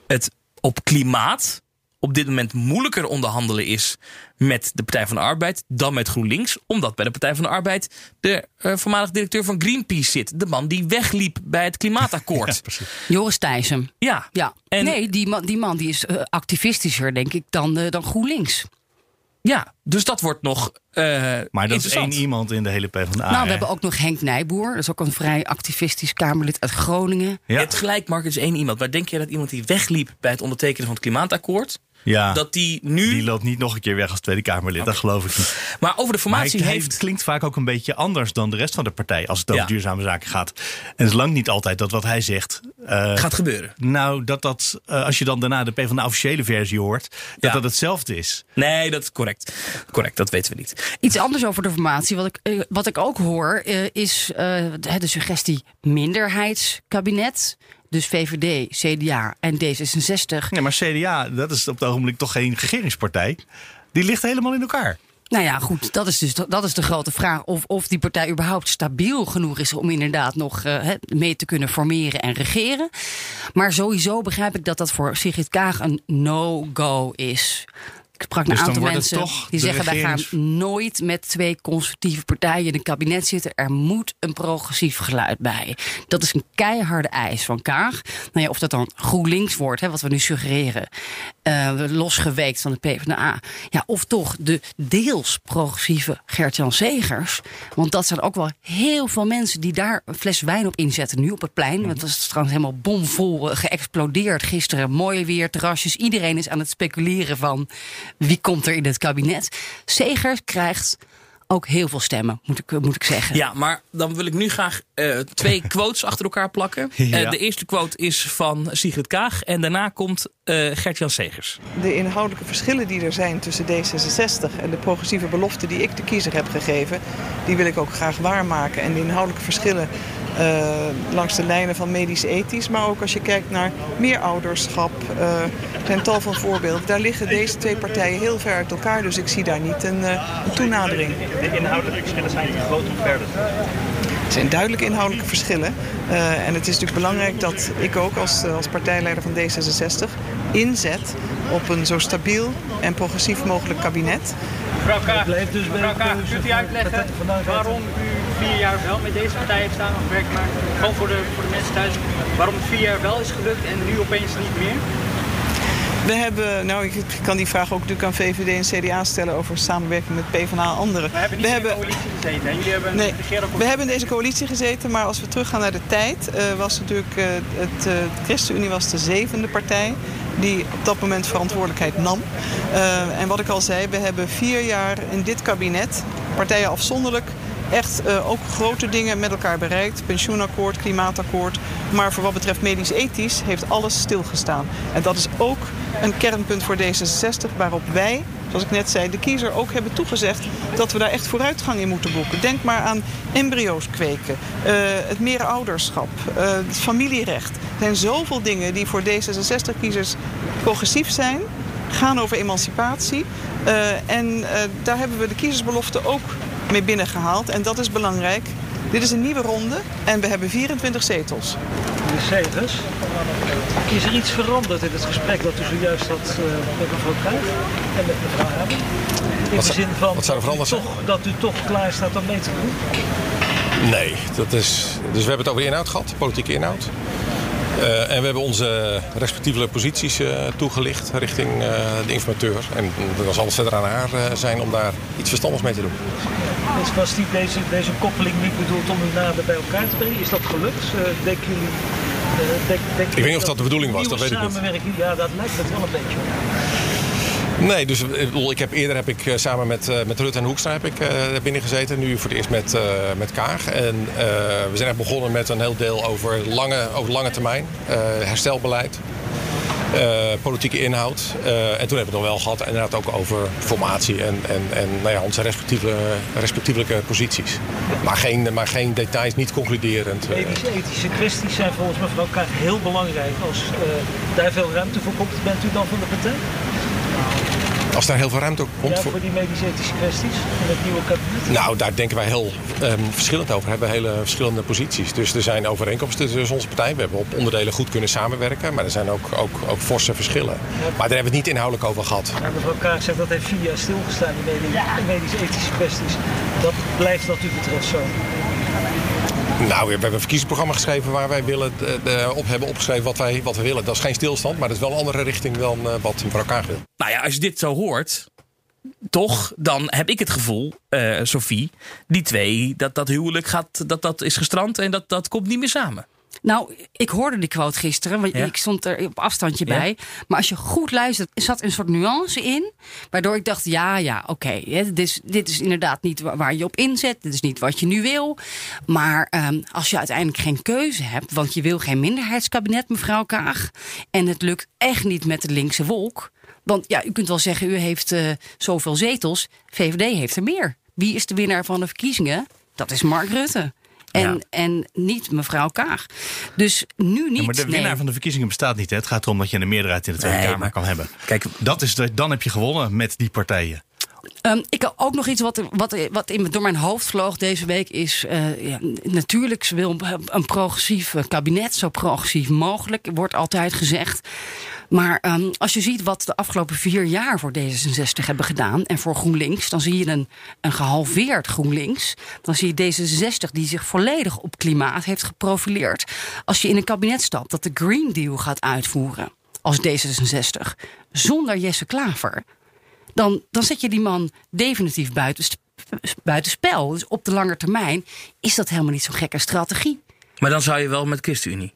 het op klimaat op dit moment moeilijker onderhandelen is met de Partij van de Arbeid dan met GroenLinks. Omdat bij de Partij van de Arbeid de eh, voormalig directeur van Greenpeace zit. De man die wegliep bij het klimaatakkoord. Joris Thijssen. ja, Ja, En- nee, die man, die man die is eh, activistischer, denk ik, dan, dan GroenLinks. Ja, dus dat wordt nog eh Maar dat is één iemand in de hele PvdA. nou, hè? we hebben ook nog Henk Nijboer. Dat is ook een vrij activistisch Kamerlid uit Groningen. Ja. Het gelijk, Mark, is één iemand. Maar denk je dat iemand die wegliep bij het ondertekenen van het klimaatakkoord... ja. dat die nu... Die loopt niet nog een keer weg als Tweede Kamerlid. Dat geloof ik niet. maar over de formatie heeft... klinkt vaak ook een beetje anders dan de rest van de partij. Als het over Ja. duurzame zaken gaat. En het is lang niet altijd dat wat hij zegt. eh, gaat gebeuren. Nou, dat dat, eh, als je dan daarna de PvdA officiële versie hoort, dat Ja. dat hetzelfde is. Nee, dat is correct. Correct, dat weten we niet. Iets anders over de formatie. Wat ik, eh, wat ik ook hoor, eh, is eh, de suggestie minderheidskabinet. Dus VVD, CDA en D66. Ja, maar CDA, dat is op het ogenblik toch geen regeringspartij. Die ligt helemaal in elkaar. Nou ja, goed, dat is dus dat is de grote vraag. Of, of die partij überhaupt stabiel genoeg is om inderdaad nog eh, mee te kunnen formeren en regeren. Maar sowieso begrijp ik dat dat voor Sigrid Kaag een no-go is. Ik sprak Dus een aantal mensen die zeggen: wij gaan nooit met twee conservatieve partijen in een kabinet zitten. Er moet een progressief geluid bij. Dat is een keiharde eis van Kaag. Nou ja, of dat dan GroenLinks wordt, hè, wat we nu suggereren, eh, losgeweekt van de PvdA. Ja, of toch de deels progressieve Gert-Jan Segers. Want dat zijn ook wel heel veel mensen die daar een fles wijn op inzetten. Nu op het plein. Want het was trouwens helemaal bomvol eh, geëxplodeerd gisteren. Mooi weer, terrasjes. Iedereen is aan het speculeren van wie komt er in het kabinet. Segers krijgt ook heel veel stemmen, moet ik, moet ik zeggen. Ja, maar dan wil ik nu graag eh, twee quotes achter elkaar plakken. Ja. Eh, de eerste quote is van Sigrid Kaag. En daarna komt eh Gert-Jan Segers. De inhoudelijke verschillen die er zijn tussen D66 en de progressieve belofte die ik de kiezer heb gegeven, die wil ik ook graag waarmaken. En de inhoudelijke verschillen eh, langs de lijnen van medisch-ethisch, maar ook als je kijkt naar meerouderschap, eh, er zijn tal van voorbeelden. Daar liggen deze twee partijen heel ver uit elkaar, dus ik zie daar niet een, eh, toenadering. De inhoudelijke verschillen zijn te groot om verder. Er zijn duidelijke inhoudelijke verschillen. Eh, en het is natuurlijk belangrijk dat ik ook als, eh, als partijleider van D66 inzet op een zo stabiel en progressief mogelijk kabinet. Mevrouw Kaag, mevrouw Kaag, kunt u uitleggen waarom u vier jaar wel met deze partij heeft staan gewerkt, maar gewoon voor de, voor de mensen thuis, waarom het vier jaar wel is gelukt en nu opeens niet meer? We hebben, nou ik kan die vraag ook natuurlijk aan VVD en CDA stellen over samenwerking met PvdA en anderen. We hebben niet in de coalitie gezeten en jullie hebben Nee, we hebben in deze coalitie gezeten, maar als we teruggaan naar de tijd, eh, was natuurlijk eh, het, eh, ChristenUnie was de zevende partij die op dat moment verantwoordelijkheid nam. En wat ik al zei, we hebben vier jaar in dit kabinet, partijen afzonderlijk, echt eh, ook grote dingen met elkaar bereikt. Pensioenakkoord, klimaatakkoord. Maar voor wat betreft medisch-ethisch heeft alles stilgestaan. En dat is ook een kernpunt voor D66 waarop wij zoals ik net zei, de kiezer ook hebben toegezegd dat we daar echt vooruitgang in moeten boeken. Denk maar aan embryo's kweken, uh, het meerouderschap, uh, het familierecht. Er zijn zoveel dingen die voor D66-kiezers progressief zijn, gaan over emancipatie. En daar hebben we de kiezersbelofte ook mee binnengehaald. En dat is belangrijk. Dit is een nieuwe ronde en we hebben 24 zetels. Meneer Segers, is er iets veranderd in het gesprek dat u zojuist had uh, met mevrouw Kruijf en met mevrouw Hebben? In wat de zin van wat zou er veranderd dat, u toch, dat u toch klaar staat om mee te doen? Nee, dat is, dus we hebben het over de inhoud gehad, politieke inhoud. Uh, en we hebben onze respectieve posities uh, toegelicht richting uh, de informateur. En dan zal het verder aan haar zijn om daar iets verstandigs mee te doen. Dus was die, deze, deze koppeling niet bedoeld om u nader bij elkaar te brengen? Is dat gelukt? denken jullie... Denk, denk ik weet niet of dat de bedoeling was, dat weet ik niet. Ja, dat lijkt het wel een beetje. Nee, dus ik heb, eerder heb ik samen met, met Rutte en Hoekstra heb ik, binnen gezeten. Nu voor het eerst met, met Kaag. En we zijn echt begonnen met een heel deel over lange, over lange termijn. herstelbeleid. politieke inhoud. en toen hebben we het nog wel gehad inderdaad ook over formatie en, en, en nou ja, onze respectieve, respectievelijke posities. Maar geen, maar geen details, niet concluderend. Ethische kwesties zijn volgens mevrouw Kaag heel belangrijk. Als daar veel ruimte voor komt, bent u dan van de partij? Als daar heel veel ruimte komt ja, voor... die medisch-ethische kwesties in het nieuwe kabinet? Nou, daar denken wij heel um, verschillend over. We hebben hele verschillende posities. Dus er zijn overeenkomsten tussen onze partij. We hebben op onderdelen goed kunnen samenwerken. Maar er zijn ook, ook, ook forse verschillen. Ja. Maar daar hebben we het niet inhoudelijk over gehad. Ja, mevrouw Kaag zegt dat heeft vier jaar stilgestaan in medisch-ethische kwesties. Dat blijft wat u betreft zo. Nou, we hebben een verkiezingsprogramma geschreven waar wij willen, de, op hebben opgeschreven wat wij, wat we willen. Dat is geen stilstand, maar dat is wel een andere richting dan uh, wat mevrouw Kaag wil. Nou ja, als je dit zo hoort, toch, dan heb ik het gevoel, uh, Sophie, die twee, dat dat huwelijk gaat, dat dat is gestrand en dat dat komt niet meer samen. Nou, ik hoorde die quote gisteren, want ja. ik stond er op afstandje ja. bij. Maar als je goed luistert, zat een soort nuance in. Waardoor ik dacht, ja, ja, oké. Okay, dit, is, dit is inderdaad niet waar je op inzet. Dit is niet wat je nu wil. Maar um, als je uiteindelijk geen keuze hebt, want je wil geen minderheidskabinet, mevrouw Kaag. En het lukt echt niet met de linkse wolk. Want ja, u kunt wel zeggen, u heeft uh, zoveel zetels. VVD heeft er meer. Wie is de winnaar van de verkiezingen? Dat is Mark Rutte. En, ja. en niet mevrouw Kaag. Dus nu niet. Ja, maar de winnaar nee. van de verkiezingen bestaat niet. Hè? Het gaat erom dat je een meerderheid in de Tweede Nee, Kamer maar- kan hebben. Kijk, Dat is dan heb je gewonnen met die partijen. Um, ik ook nog iets wat, wat, wat in, door mijn hoofd vloog deze week is... Uh, ja, natuurlijk ze wil een progressief kabinet, zo progressief mogelijk, wordt altijd gezegd. Maar um, als je ziet wat de afgelopen vier jaar voor D66 hebben gedaan... en voor GroenLinks, dan zie je een, een gehalveerd GroenLinks. Dan zie je D66 die zich volledig op klimaat heeft geprofileerd. Als je in een kabinet stapt dat de Green Deal gaat uitvoeren als D66... zonder Jesse Klaver dan, dan zet je die man definitief buiten, buiten spel. Dus op de lange termijn is dat helemaal niet zo'n gekke strategie. maar dan zou je wel met ChristenUnie.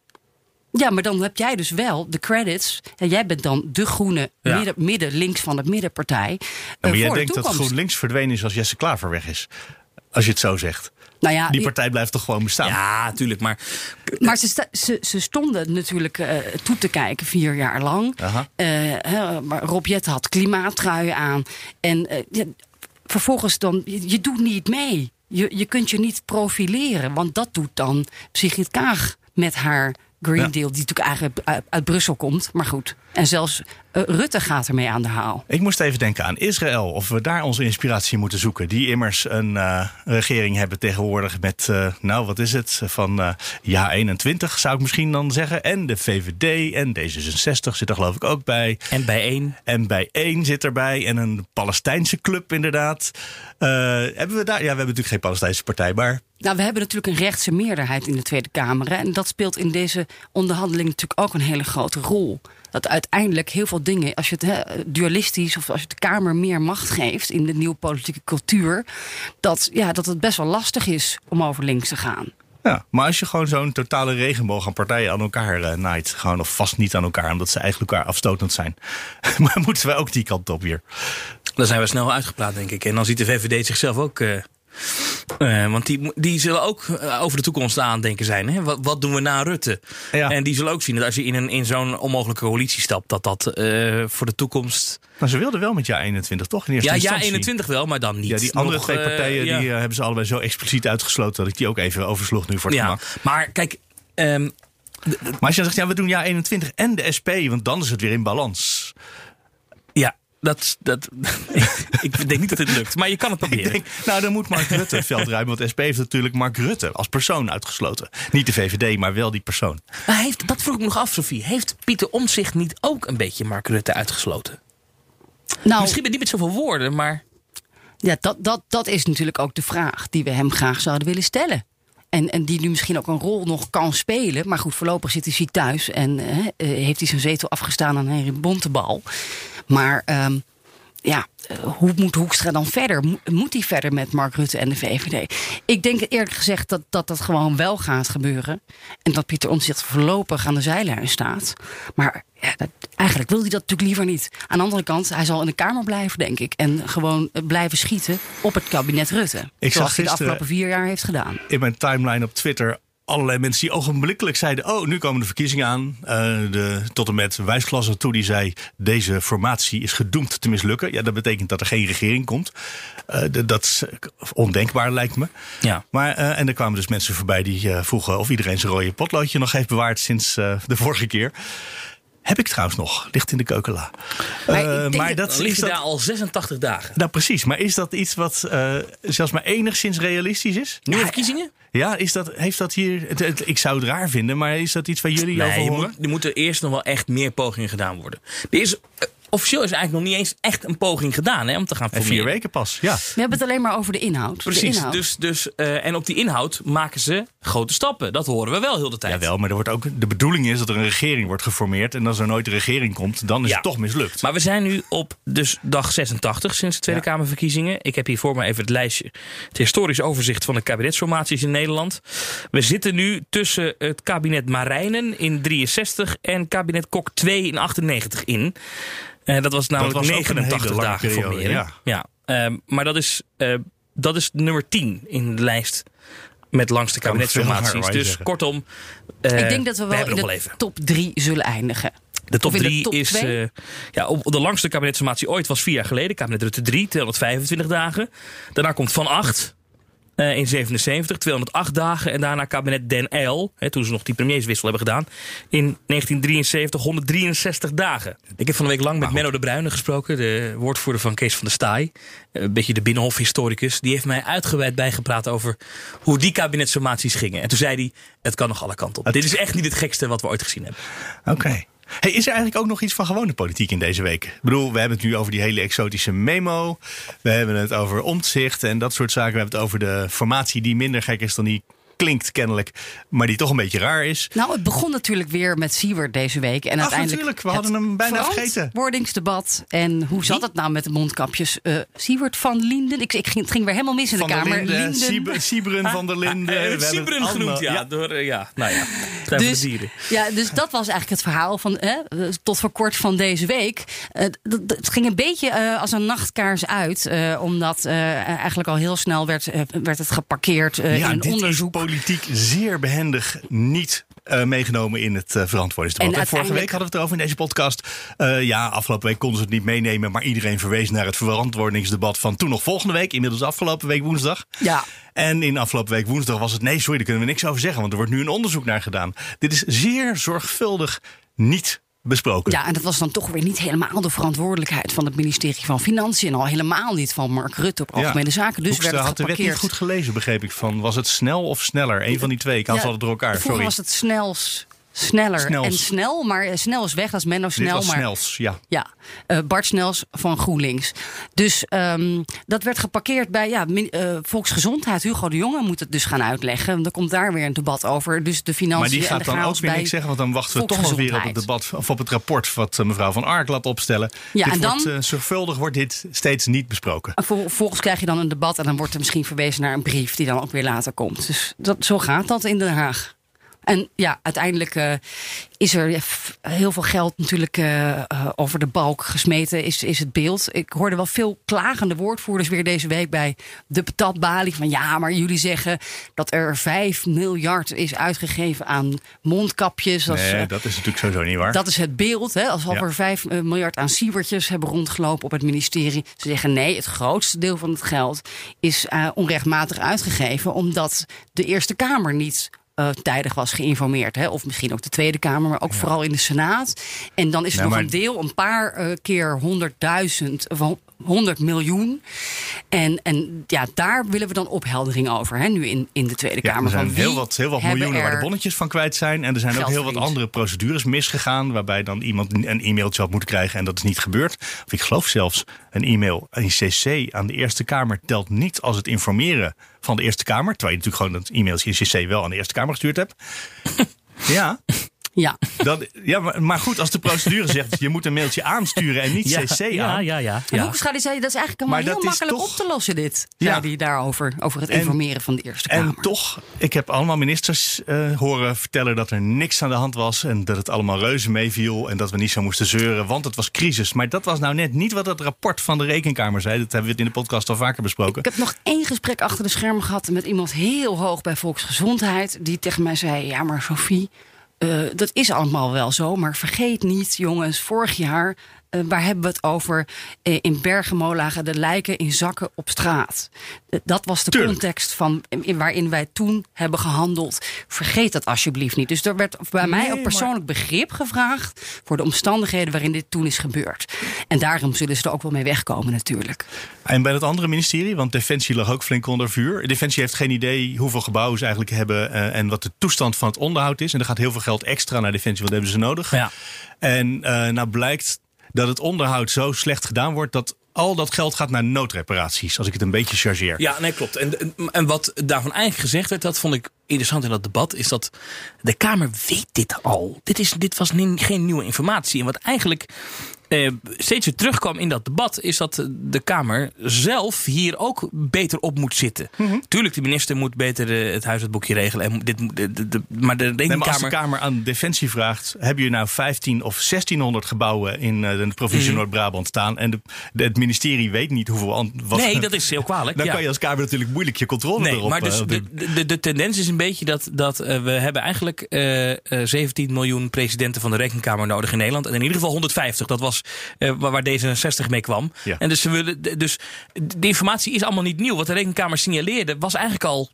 Ja, maar dan heb jij dus wel de credits. En jij bent dan de groene Ja. midden, midden links van de middenpartij. Ja, maar jij voor de denkt dat. GroenLinks verdwenen is als Jesse Klaver weg is. Als je het zo zegt. Nou ja, Die partij blijft toch gewoon bestaan? Ja, tuurlijk. Maar Maar ze, sta- ze, ze stonden natuurlijk eh, toe te kijken vier jaar lang. Hè, maar Rob Jetten had klimaattruien aan. En eh, ja, vervolgens dan, je, je doet niet mee. Je, je kunt je niet profileren. Want dat doet dan Sigrid Kaag met haar Green Ja. Deal. Die natuurlijk eigenlijk uit, uit Brussel komt. Maar goed. En zelfs eh, Rutte gaat ermee aan de haal. Ik moest even denken aan Israël. Of we daar onze inspiratie moeten zoeken. Die immers een eh, regering hebben tegenwoordig met, eh, nou wat is het? Van eh, ja 21 zou ik misschien dan zeggen. En de VVD en D66 zit er geloof ik ook bij. en bij één. En bij één zit erbij. En een Palestijnse club inderdaad. Eh, hebben we daar? Ja, we hebben natuurlijk geen Palestijnse partij. Maar Nou, we hebben natuurlijk een rechtse meerderheid in de Tweede Kamer. hè. En dat speelt in deze onderhandeling natuurlijk ook een hele grote rol. Dat uiteindelijk heel veel dingen, als je het dualistisch of als je de Kamer meer macht geeft in de nieuwe politieke cultuur, dat, ja, dat het best wel lastig is om over links te gaan. Ja, maar als je gewoon zo'n totale regenboog aan partijen aan elkaar eh, naait, gewoon of vast niet aan elkaar, omdat ze eigenlijk elkaar afstotend zijn, maar moeten wij ook die kant op hier? Dan zijn we snel uitgepraat, denk ik. En dan ziet de VVD zichzelf ook eh, Eh, want die, die zullen ook eh, over de toekomst aan denken zijn. Hè? Wat, wat doen we na Rutte? Ja. En die zullen ook zien dat als je in, een, in zo'n onmogelijke coalitie stapt, dat dat eh, voor de toekomst. Maar ze wilden wel met jaar 21, toch? In eerste Ja, instantie. 21 wel, maar dan niet. Ja, die andere nog, twee partijen die hebben ze allebei zo expliciet uitgesloten dat ik die ook even oversloeg nu voor het Ja, gemak. maar kijk. ehm, Maar als je dan zegt, ja, we doen jaar 21 en de SP, want dan is het weer in balans. Dat, dat, ik denk niet dat dit lukt, maar je kan het proberen. denk, nou, dan moet Mark Rutte het veld ruimen. Want SP heeft natuurlijk Mark Rutte als persoon uitgesloten. Niet de VVD, maar wel die persoon. Maar heeft, dat vroeg ik me nog af, Sofie. Heeft Pieter Omtzigt niet ook een beetje Mark Rutte uitgesloten? Nou, Misschien met niet met zoveel woorden, maar. Ja, dat, dat, dat is natuurlijk ook de vraag die we hem graag zouden willen stellen. En, en die nu misschien ook een rol nog kan spelen. Maar goed, voorlopig zit hij ziek thuis. En eh, heeft hij zijn zetel afgestaan aan Henry Bontebal. Maar ehm, ja, eh, hoe moet Hoekstra dan verder? Mo- Moet hij verder met Mark Rutte en de VVD? Ik denk eerlijk gezegd dat dat, dat gewoon wel gaat gebeuren. En dat Pieter Omtzigt voorlopig aan de zijlijn staat. Maar ja, dat, eigenlijk wil hij dat natuurlijk liever niet. Aan de andere kant, hij zal in de Kamer blijven, denk ik. En gewoon eh, blijven schieten op het kabinet Rutte. Ik zoals zag hij de gisteren- afgelopen vier jaar heeft gedaan. In mijn timeline op Twitter allerlei mensen die ogenblikkelijk zeiden... oh, nu komen de verkiezingen aan. Eh, de, tot en met wijsklasse toe die zei... deze formatie is gedoemd te mislukken. Ja, dat betekent dat er geen regering komt. Eh, dat is ondenkbaar, lijkt me. Ja. Maar, eh, en er kwamen dus mensen voorbij die eh, vroegen... of iedereen zijn rode potloodje nog heeft bewaard sinds eh, de vorige keer. Heb ik trouwens nog. Ligt in de keukenla. Maar Eh, maar dat- dat ligt daar al 86 dagen. Nou, precies. Maar is dat iets wat eh, zelfs maar enigszins realistisch is? Nieuwe verkiezingen? Ja, is dat, heeft dat hier. Het, het- ik zou het raar vinden, maar is dat iets waar jullie over Nee, je horen? moet, er moeten eerst nog wel echt meer pogingen gedaan worden. Er is, eh, officieel is eigenlijk nog niet eens echt een poging gedaan hè, om te gaan En formeren. vier weken pas. Ja. We hebben het alleen maar over de inhoud. De Precies. inhoud. Dus, dus, eh, en op die inhoud maken ze grote stappen. Dat horen we wel heel de tijd. Jawel, maar er wordt ook, de bedoeling is dat er een regering wordt geformeerd. En als er nooit een regering komt, dan is Ja. het toch mislukt. Maar we zijn nu op dus dag 86 sinds de Tweede Ja. Kamerverkiezingen. Ik heb hier voor me even het lijstje. Het historisch overzicht van de kabinetsformaties in Nederland. We zitten nu tussen het kabinet Marijnen in 63 en kabinet Kok 2 in 98 in. Eh, dat was namelijk was ook een hele 89 lange dagen periode, formeren. ja. Ja. Ehm, maar dat is, eh, dat is nummer 10 in de lijst met langste kabinetsformaties. Dus zeggen. kortom, eh, ik denk dat we wel hebben in de top drie zullen eindigen. De top Of in de 3 top is. eh, ja, op, de langste kabinetsformatie ooit was vier jaar geleden. Kabinet Rutte 3, 225 dagen. Daarna komt Van 8 eh, in 77, 208 dagen. En daarna kabinet Den Uyl, hè, toen ze nog die premierswissel hebben gedaan. In 1973, 163 dagen. Ik heb van de week lang met Menno de Bruyne gesproken. De woordvoerder van Kees van der Staaij. Eh, Een beetje de binnenhofhistoricus. Die heeft mij uitgebreid bijgepraat over hoe die kabinetsformaties gingen. En toen zei hij, het kan nog alle kanten op. Het- Dit is echt niet het gekste wat we ooit gezien hebben. Oké. Hey, is er eigenlijk ook nog iets van gewone politiek in deze week? Ik bedoel, we hebben het nu over die hele exotische memo. We hebben het over omzicht en dat soort zaken. We hebben het over de formatie die minder gek is dan die klinkt kennelijk, maar die toch een beetje raar is. Nou, het begon natuurlijk weer met Siewert deze week. En Ach, uiteindelijk natuurlijk. We hadden hem bijna vergeten. verantwoordingsdebat. En hoe zat het nou met de mondkapjes? Eh Siewert van Linden. Ik, ik ging, het ging weer helemaal mis in Van de Kamer. Linden, Siebe- Siebren van der Linden. Hij We heeft hebben Siebren het genoemd, allemaal- ja. Door, eh, ja, nou ja. Dus, van de dieren. ja, dus dat was eigenlijk het verhaal van hè, eh, tot voor kort van deze week. Het ging een beetje eh, als een nachtkaars uit. eh, omdat eh, eigenlijk al heel snel werd, werd het geparkeerd eh, ja, in onderzoek. Politiek zeer behendig niet eh, meegenomen in het eh, verantwoordingsdebat. En En, vorige week hadden we het erover in deze podcast. Eh, ja, afgelopen week konden ze het niet meenemen, maar iedereen verwees naar het verantwoordingsdebat van toen nog volgende week, inmiddels afgelopen week woensdag. Ja. En in afgelopen week woensdag was het nee, sorry, daar kunnen we niks over zeggen, want er wordt nu een onderzoek naar gedaan. Dit is zeer zorgvuldig niet besproken. Ja, en dat was dan toch weer niet helemaal de verantwoordelijkheid van het ministerie van Financiën. En al helemaal niet van Mark Rutte op Algemene Zaken. Dus Hoekstra werd het had de wet niet goed gelezen, begreep ik. Van, was het snel of sneller? Een van die twee. Ik haal Ja, altijd door elkaar. Vroeger Sorry. was het snels, sneller Snels. en snel. Maar snel is weg, dat is Menno snel. maar, snels, ja. Ja, eh, Bart Snels van GroenLinks. Dus ehm, dat werd geparkeerd bij ja, min- eh, Volksgezondheid. Hugo de Jonge moet het dus gaan uitleggen. Dan komt daar weer een debat over. Dus de financiën Maar die gaat dan ook weer niks zeggen, want dan wachten we toch weer op het debat of op het rapport wat eh, mevrouw Van Ark laat opstellen. Ja, dit en dan- zorgvuldig wordt dit steeds niet besproken. En ver- Vervolgens krijg je dan een debat en dan wordt er misschien verwezen naar een brief die dan ook weer later komt. Dus dat, zo gaat dat in Den Haag. En ja, uiteindelijk uh, is er heel veel geld natuurlijk uh, uh, over de balk gesmeten, is, is het beeld. Ik hoorde wel veel klagende woordvoerders weer deze week bij de patatbalie. Van ja, maar jullie zeggen dat er 5 miljard is uitgegeven aan mondkapjes. Dat nee, is, dat is natuurlijk sowieso niet waar. Dat is het beeld. Hè? Alsof ja. er 5 miljard aan sievertjes hebben rondgelopen op het ministerie. Ze zeggen nee, het grootste deel van het geld is onrechtmatig uitgegeven. Omdat de Eerste Kamer niet uh, tijdig was geïnformeerd. Hè? Of misschien ook de Tweede Kamer, maar ook ja. vooral in de Senaat. En dan is er nou, nog maar... een deel, een paar uh, keer 100.000 of 100 miljoen. En, en ja, daar willen we dan opheldering over, hè, nu in, in de Tweede ja, Kamer. Er zijn van heel wat, heel wat miljoenen waar de bonnetjes van kwijt zijn. En er zijn ook heel wat andere procedures misgegaan. Waarbij dan iemand een e-mailtje had moeten krijgen en dat is niet gebeurd. Of ik geloof zelfs een e-mail in CC aan de Eerste Kamer telt niet als het informeren van de Eerste Kamer. Terwijl je natuurlijk gewoon dat e-mailtje in CC wel aan de Eerste Kamer gestuurd hebt. ja. Ja. Dat, ja, maar, maar, goed, als de procedure zegt je moet een mailtje aansturen en niet ja, CC aan. Ja, ja, ja. En Hoekstra die zei dat is eigenlijk allemaal heel makkelijk toch, op te lossen dit. Zei ja. hij daarover, over het informeren en, van de Eerste Kamer. En toch, ik heb allemaal ministers uh, horen vertellen dat er niks aan de hand was. En dat het allemaal reuze meeviel en dat we niet zo moesten zeuren, want het was crisis. Maar dat was nou net niet wat het rapport van de Rekenkamer zei. Dat hebben we in de podcast al vaker besproken. Ik heb nog één gesprek achter de schermen gehad met iemand heel hoog bij Volksgezondheid. Die tegen mij zei, ja maar Sophie... Uh, dat is allemaal wel zo, maar vergeet niet, jongens, vorig jaar. Uh, waar hebben we het over? Uh, in Bergamo lagen de lijken in zakken op straat. dat was de Tuurlijk. context van, in, waarin wij toen hebben gehandeld. Vergeet dat alsjeblieft niet. Dus er werd bij nee, mij ook persoonlijk maar... begrip gevraagd voor de omstandigheden waarin dit toen is gebeurd. En daarom zullen ze er ook wel mee wegkomen, natuurlijk. En bij het andere ministerie, want Defensie lag ook flink onder vuur. Defensie heeft geen idee hoeveel gebouwen ze eigenlijk hebben uh, en wat de toestand van het onderhoud is. En er gaat heel veel geld extra naar Defensie, want dat hebben ze nodig. Ja. En uh, nou blijkt dat het onderhoud zo slecht gedaan wordt dat al dat geld gaat naar noodreparaties, als ik het een beetje chargeer. Ja, nee, klopt. En, en wat daarvan eigenlijk gezegd werd, dat vond ik interessant in dat debat, is dat de Kamer weet dit al. Dit, is, dit was geen nieuwe informatie. En wat eigenlijk eh, steeds weer terugkwam in dat debat, is dat de Kamer zelf hier ook beter op moet zitten. Mm -hmm. Tuurlijk, de minister moet beter de, het huishoudboekje regelen. En dit, de, de, de, maar de nee, maar als de Kamer aan Defensie vraagt, heb je nou 15 of 1600 gebouwen in uh, de provincie mm. Noord-Brabant staan en de, het ministerie weet niet hoeveel. Was, nee, dat is heel kwalijk. Dan ja. kan je als Kamer natuurlijk moeilijk je controle nee, erop. Maar dus de, de, de, tendens is een beetje dat, dat we hebben eigenlijk 17 miljoen presidenten van de Rekenkamer nodig in Nederland. En in ieder geval 150. Dat was waar D66 mee kwam. Ja. En dus, ze willen, dus de informatie is allemaal niet nieuw. Wat de Rekenkamer signaleerde was eigenlijk al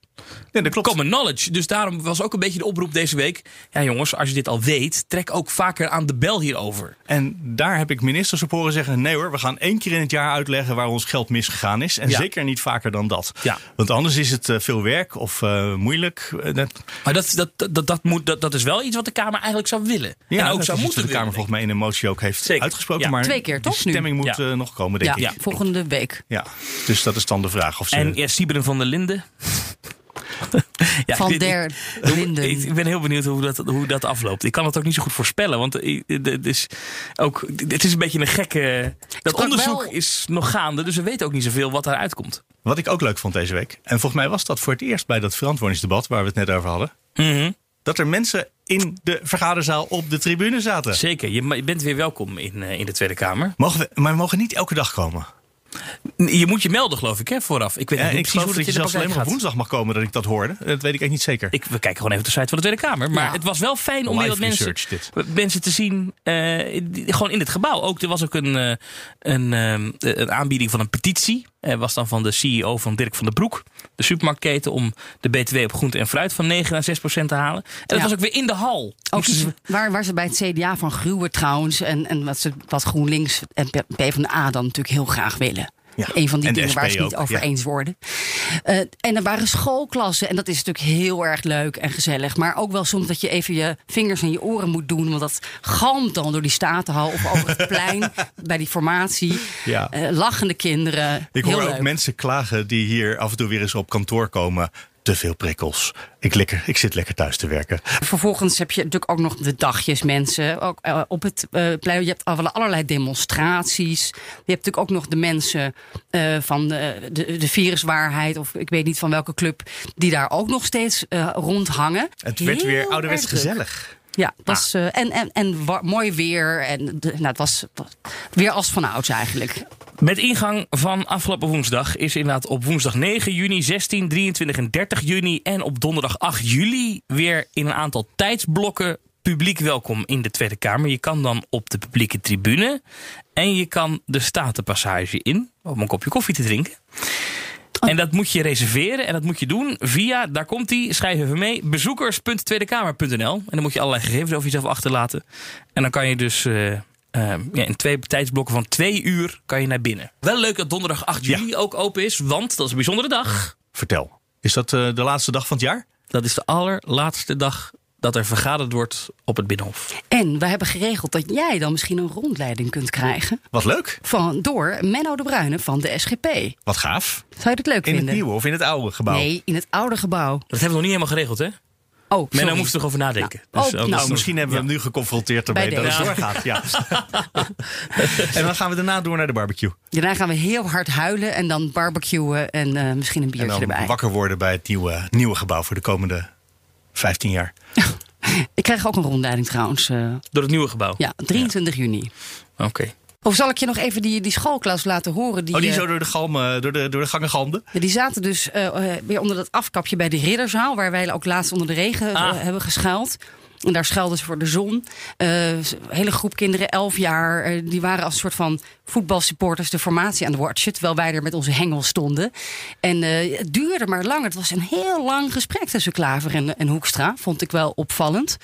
ja, dat klopt. common knowledge. Dus daarom was ook een beetje de oproep deze week. Ja jongens, als je dit al weet, trek ook vaker aan de bel hierover. En daar heb ik ministers op horen zeggen... nee hoor, we gaan één keer in het jaar uitleggen waar ons geld misgegaan is. En ja. zeker niet vaker dan dat. Ja. Want anders is het uh, veel werk of uh, moeilijk. Maar dat, dat, dat, dat, moet, dat, dat is wel iets wat de Kamer eigenlijk zou willen. Ja, en ook dat zou is moeten wat de Kamer volgens mij in een motie ook heeft Zeker. uitgesproken. Ja. Maar Twee keer, toch? De stemming nu? moet ja. uh, nog komen, denk ja, ik. volgende week. Ja, dus dat is dan de vraag. Of ze... En ja, Sieberen van der Linden. ja, van der Linden. Ik, ik, ben heel benieuwd hoe dat, hoe dat afloopt. Ik kan het ook niet zo goed voorspellen. Want het is, ook, het is een beetje een gekke... Dat onderzoek wel... is nog gaande. Dus we weten ook niet zoveel wat daaruit komt. Wat ik ook leuk vond deze week. En volgens mij was dat voor het eerst bij dat verantwoordingsdebat... waar we het net over hadden. Mm -hmm. Dat er mensen in de vergaderzaal op de tribune zaten. Zeker. Je bent weer welkom in, in de Tweede Kamer. Mogen we, maar we mogen niet elke dag komen. Je moet je melden, geloof ik, hè, vooraf. Ik weet ja, niet ik precies hoe dat je zelfs alleen maar op woensdag mag komen dat ik dat hoorde. Dat weet ik eigenlijk niet zeker. Ik, we kijken gewoon even op de site van de Tweede Kamer. Maar ja. het was wel fijn om mensen, mensen te zien. Uh, die, gewoon in het gebouw. Ook, er was ook een, uh, een, uh, een aanbieding van een petitie. Was dan van de CEO van Dirk van den Broek. De supermarktketen om de BTW op groente en fruit van 9 naar 6 procent te halen. En dat Ja. was ook weer in de hal. Ook iets waar, waar ze bij het CDA van gruwen trouwens. En, en wat, ze, wat GroenLinks en PvdA dan natuurlijk heel graag willen. Ja. Een van die En dingen waar ze niet ook, over ja. eens worden. Uh, en er waren schoolklassen. En dat is natuurlijk heel erg leuk en gezellig. Maar ook wel soms dat je even je vingers in je oren moet doen. Want dat galmt dan door die statenhal of over het plein bij die formatie. Ja. Uh, lachende kinderen. Ik heel hoor leuk. ook mensen klagen die hier af en toe weer eens op kantoor komen. Te veel prikkels. Ik, lekker, ik zit lekker thuis te werken. Vervolgens heb je natuurlijk ook nog de dagjes mensen. Ook eh, op het plein. Je hebt alle- allerlei demonstraties. Je hebt natuurlijk ook nog de mensen eh, van de, de, de viruswaarheid. Of ik weet niet van welke club. Die daar ook nog steeds rondhangen. Het werd weer ouderwets gezellig. Ja, was, eh, en, en, en mooi weer. En de, nou, het was was weer als van ouds eigenlijk. Met ingang van afgelopen woensdag is inderdaad op woensdag 9 juni, 16, 23 en 30 juni en op donderdag 8 juli weer in een aantal tijdsblokken publiek welkom in de Tweede Kamer. Je kan dan op de publieke tribune en je kan de Statenpassage in om een kopje koffie te drinken. En dat moet je reserveren en dat moet je doen via, daar komt die, schrijf even mee, bezoekers.tweedekamer.nl. En dan moet je allerlei gegevens over jezelf achterlaten. En dan kan je dus eh, eh, ja, in twee tijdsblokken van twee uur kan je naar binnen. Wel leuk dat donderdag 8 juli ook open is, want dat is een bijzondere dag. Vertel. Is dat eh, de laatste dag van het jaar? Dat is de allerlaatste dag dat er vergaderd wordt op het Binnenhof. En we hebben geregeld dat jij dan misschien een rondleiding kunt krijgen. Wat leuk. Van, door Menno de Bruyne van de SGP. Wat gaaf. Zou je dat leuk In vinden? het nieuwe of in het oude gebouw? Nee, in het oude gebouw. Dat hebben we nog niet helemaal geregeld, hè? Oh, Menno sorry. moest er over nadenken. Nou, Dus oh, anders- Nou, misschien hebben we hem nu geconfronteerd ermee dat het doorgaat. Ja. en dan gaan we daarna door naar de barbecue. Daarna gaan we heel hard huilen en dan barbecuen en eh, misschien een En biertje dan erbij. wakker worden bij het nieuwe, nieuwe gebouw voor de komende 15 jaar. Ik krijg ook een rondleiding trouwens. eh, Door het nieuwe gebouw. ja, 23 juni. Oké. Of zal ik je nog even die, die schoolklas laten horen? Die, oh, die eh, zo door de, galmen, door de, door de gangen galmde? Die zaten dus eh, eh, weer onder dat afkapje bij de Ridderzaal, waar wij ook laatst onder de regen eh, Ah. hebben geschuild. En daar schuilden ze voor de zon. Eh, een hele groep kinderen, elf jaar, eh, die waren als een soort van voetbalsupporters de formatie aan het watchen. Terwijl wij er met onze hengel stonden. En eh, het duurde maar langer. Het was een heel lang gesprek tussen Klaver en, en Hoekstra. Vond ik wel opvallend.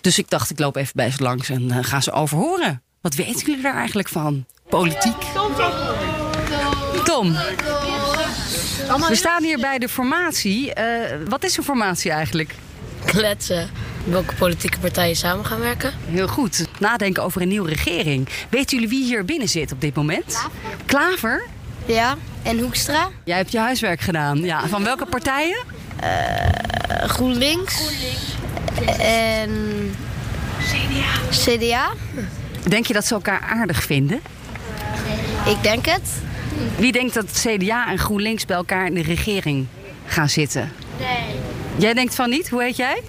Dus ik dacht, ik loop even bij ze langs en eh, ga ze overhoren. Wat weten jullie daar eigenlijk van? Politiek. Tom. We staan hier bij de formatie. Eh, wat is een formatie eigenlijk? kletsen welke politieke partijen samen gaan werken. Heel goed. Nadenken over een nieuwe regering. Weten jullie wie hier binnen zit op dit moment? Klaver. Ja, en Hoekstra. Jij hebt je huiswerk gedaan. Ja. Van welke partijen? GroenLinks. En... CDA. CDA. Denk je dat ze elkaar aardig vinden? Ik denk het. Wie denkt dat CDA en GroenLinks bij elkaar in de regering gaan zitten? Nee. Jij denkt van niet? Hoe heet jij?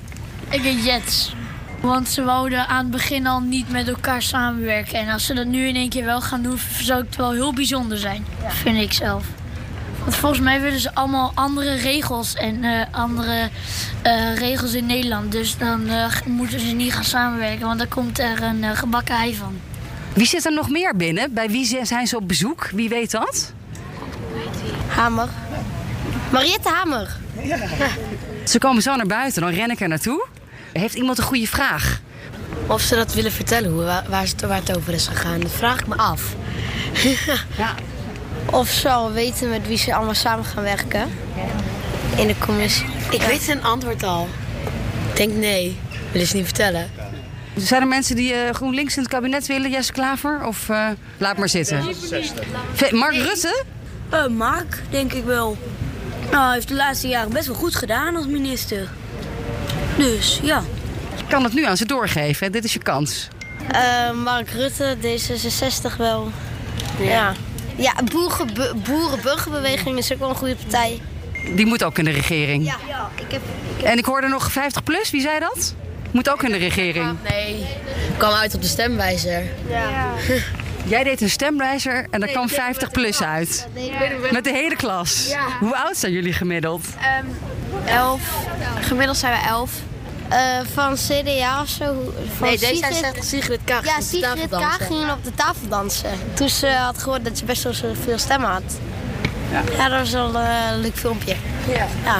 Ik heet Jets. Want ze wouden aan het begin al niet met elkaar samenwerken. En als ze dat nu in één keer wel gaan doen, zou het wel heel bijzonder zijn. Vind ik zelf. Want volgens mij willen ze allemaal andere regels en eh, andere eh, regels in Nederland. Dus dan eh, moeten ze niet gaan samenwerken, want dan komt er een gebakken ei van. Wie zit er nog meer binnen? Bij wie zi- zijn ze op bezoek? Wie weet dat? Hamer. Mariette Hamer. Ze komen zo naar buiten, dan ren ik er naartoe. Heeft iemand een goede vraag? Of ze dat willen vertellen, hoe, waar, waar het over is gegaan. Dat vraag ik me af. Ja. Of ze al weten met wie ze allemaal samen gaan werken. In de commissie. Ik weet zijn antwoord al. Ik denk nee. Willen ze niet vertellen. Zijn er mensen die eh, GroenLinks in het kabinet willen, Jesse Klaver? Of eh, laat maar zitten? Mark Rutte? Eh, Mark, denk ik wel. Nou, hij heeft de laatste jaren best wel goed gedaan als minister. Dus ja. Je kan het nu aan ze doorgeven. hè? Dit is je kans. Eh, Mark Rutte, D66 wel. Ja. Ja, boeren, Boerenburgerbeweging is ook wel een goede partij. Die moet ook in de regering. Ja, ik heb... En ik hoorde nog 50 plus, wie zei dat? Moet ook in de regering. Nee, kwam uit op de stemwijzer. Ja. Jij deed een stemwijzer en daar kwam 50 plus uit. Met de hele klas. Ja. Hoe oud zijn jullie gemiddeld? elf. Gemiddeld zijn we elf. Eh, van CDA of zo. Van Nee, Sigrid- D66 Sigrid Kaag Ja, Sigrid Kaag dansen. ging op de tafel dansen. Toen ze had gehoord dat ze best wel veel stemmen had. Ja, dat was wel een leuk filmpje. Ja. ja.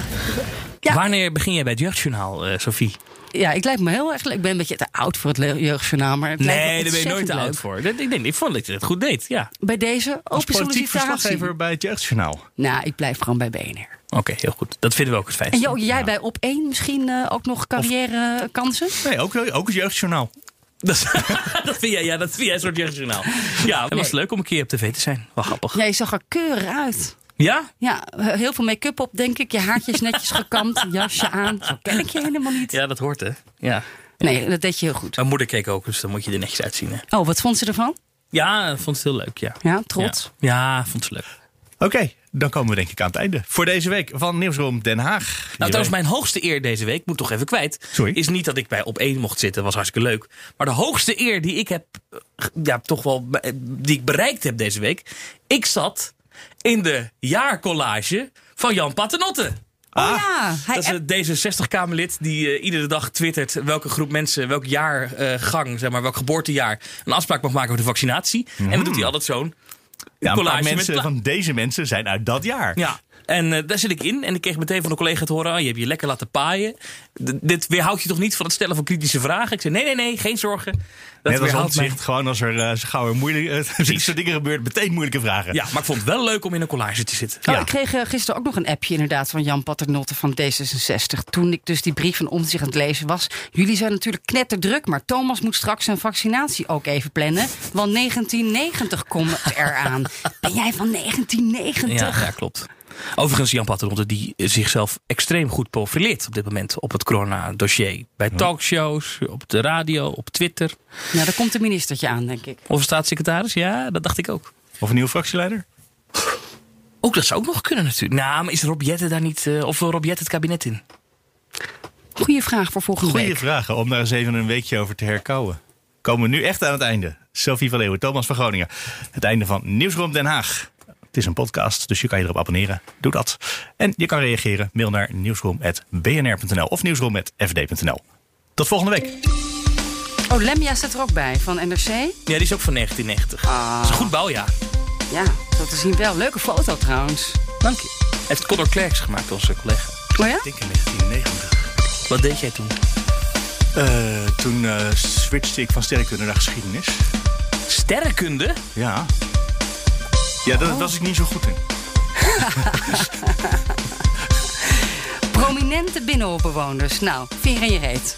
Wanneer begin jij bij het jeugdjournaal, eh, Sophie? Ja, ik lijk me heel erg. Ik ben een beetje te oud voor het jeugdjournaal. Maar het lijkt Nee, daar ben je nooit te oud voor. Dat, ik, denk, ik vond dat je het goed deed, ja. Bij deze Als open politiek sollicitatie. verslaggever bij het Jeugdjournaal. Nou, ik blijf gewoon bij BNR. Oké, heel goed. Dat vinden we ook het En fijnste. Jo, jij bij op één misschien eh, ook nog carrièrekansen? Nee, ook, ook het Jeugdjournaal. Dat, dat vind jij, ja, dat vind jij een soort jeugdjournaal. Ja, het was leuk om een keer op tv te zijn. Wel grappig. Ja, je zag er keurig uit. Ja? Ja, heel veel make-up op, denk ik. Je haartjes netjes gekamd, jasje aan. Zo ken ik je helemaal niet. Ja, dat hoort hè. Ja. Nee, dat deed je heel goed. Mijn moeder keek ook, dus dan moet je er netjes uitzien. Hè. Oh, wat vond ze ervan? Ja, vond het heel leuk, ja. Ja, trots? Ja, ja vond ze leuk. Oké, dan komen we denk ik aan het einde. Voor deze week van Nieuwsroom Den Haag. Nou, trouwens, mijn hoogste eer deze week, moet toch even kwijt. Sorry? Is niet dat ik bij op één mocht zitten, was hartstikke leuk. Maar de hoogste eer die ik heb, eh, ja, toch wel, die ik bereikt heb deze week. Ik zat in de jaarcollage van Jan Paternotte. Oh ja, hij Dat is het D66-Kamerlid die eh, iedere dag twittert welke groep mensen, welk jaargang, zeg maar, welk geboortejaar, een afspraak mag maken over de vaccinatie. En dan doet hij altijd zo'n Ja, een paar collage mensen van deze mensen zijn uit dat jaar. Ja, en eh, daar zit ik in. En ik kreeg meteen van een collega te horen: oh, je hebt je lekker laten paaien. D- dit weerhoudt je toch niet van het stellen van kritische vragen? Ik zei: nee, nee, nee, geen zorgen. Dat Net als omzicht, gewoon als er uh, gauw een moeilijk, uh, iets soort dingen gebeurt, meteen moeilijke vragen. Ja, maar ik vond het wel leuk om in een collage te zitten. Oh, Ik kreeg eh, gisteren ook nog een appje inderdaad van Jan Paternotte van D66. Toen ik dus die brief van Omtzigt aan het lezen was. Jullie zijn natuurlijk knetterdruk, maar Thomas moet straks zijn vaccinatie ook even plannen. Want 1990 komt eraan. Ben jij van 1990? Ja, ja, klopt. Overigens, Jan Paternotte die zichzelf extreem goed profileert op dit moment op het corona-dossier. Bij talkshows, op de radio, op Twitter. Nou, daar komt een ministertje aan, denk ik. Of een staatssecretaris, ja, dat dacht ik ook. Of een nieuwe fractieleider? Ook dat zou ook nog kunnen natuurlijk. Nou, maar is Rob Jetten daar niet, uh, of wil Rob Jetten het kabinet in? Goeie vraag voor volgende Goeie week. vragen om daar eens even een weekje over te herkouwen. Komen we nu echt aan het einde. Sophie van Leeuwen, Thomas van Groningen. Het einde van Nieuwsroom Den Haag. Het is een podcast, dus je kan je erop abonneren. Doe dat. En je kan reageren. Mail naar nieuwsroom.bnr.nl of nieuwsroom.fd.nl. Tot volgende week. Oh, Lemja staat er ook bij van NRC. Ja, die is ook van 1990. Ah. Dat is een goed bouwjaar. Ja, zo te zien wel. Leuke foto trouwens. Dank je. Hij heeft Conor Clerks gemaakt, onze collega. Oh ja? Ik denk in 1990. Wat deed jij toen? Uh, toen uh, switchte ik van sterrenkunde naar geschiedenis. Sterrenkunde? Ja. Ja, daar was ik niet zo goed in. Prominente binnenhofbewoners. Nou, vinger in je reet.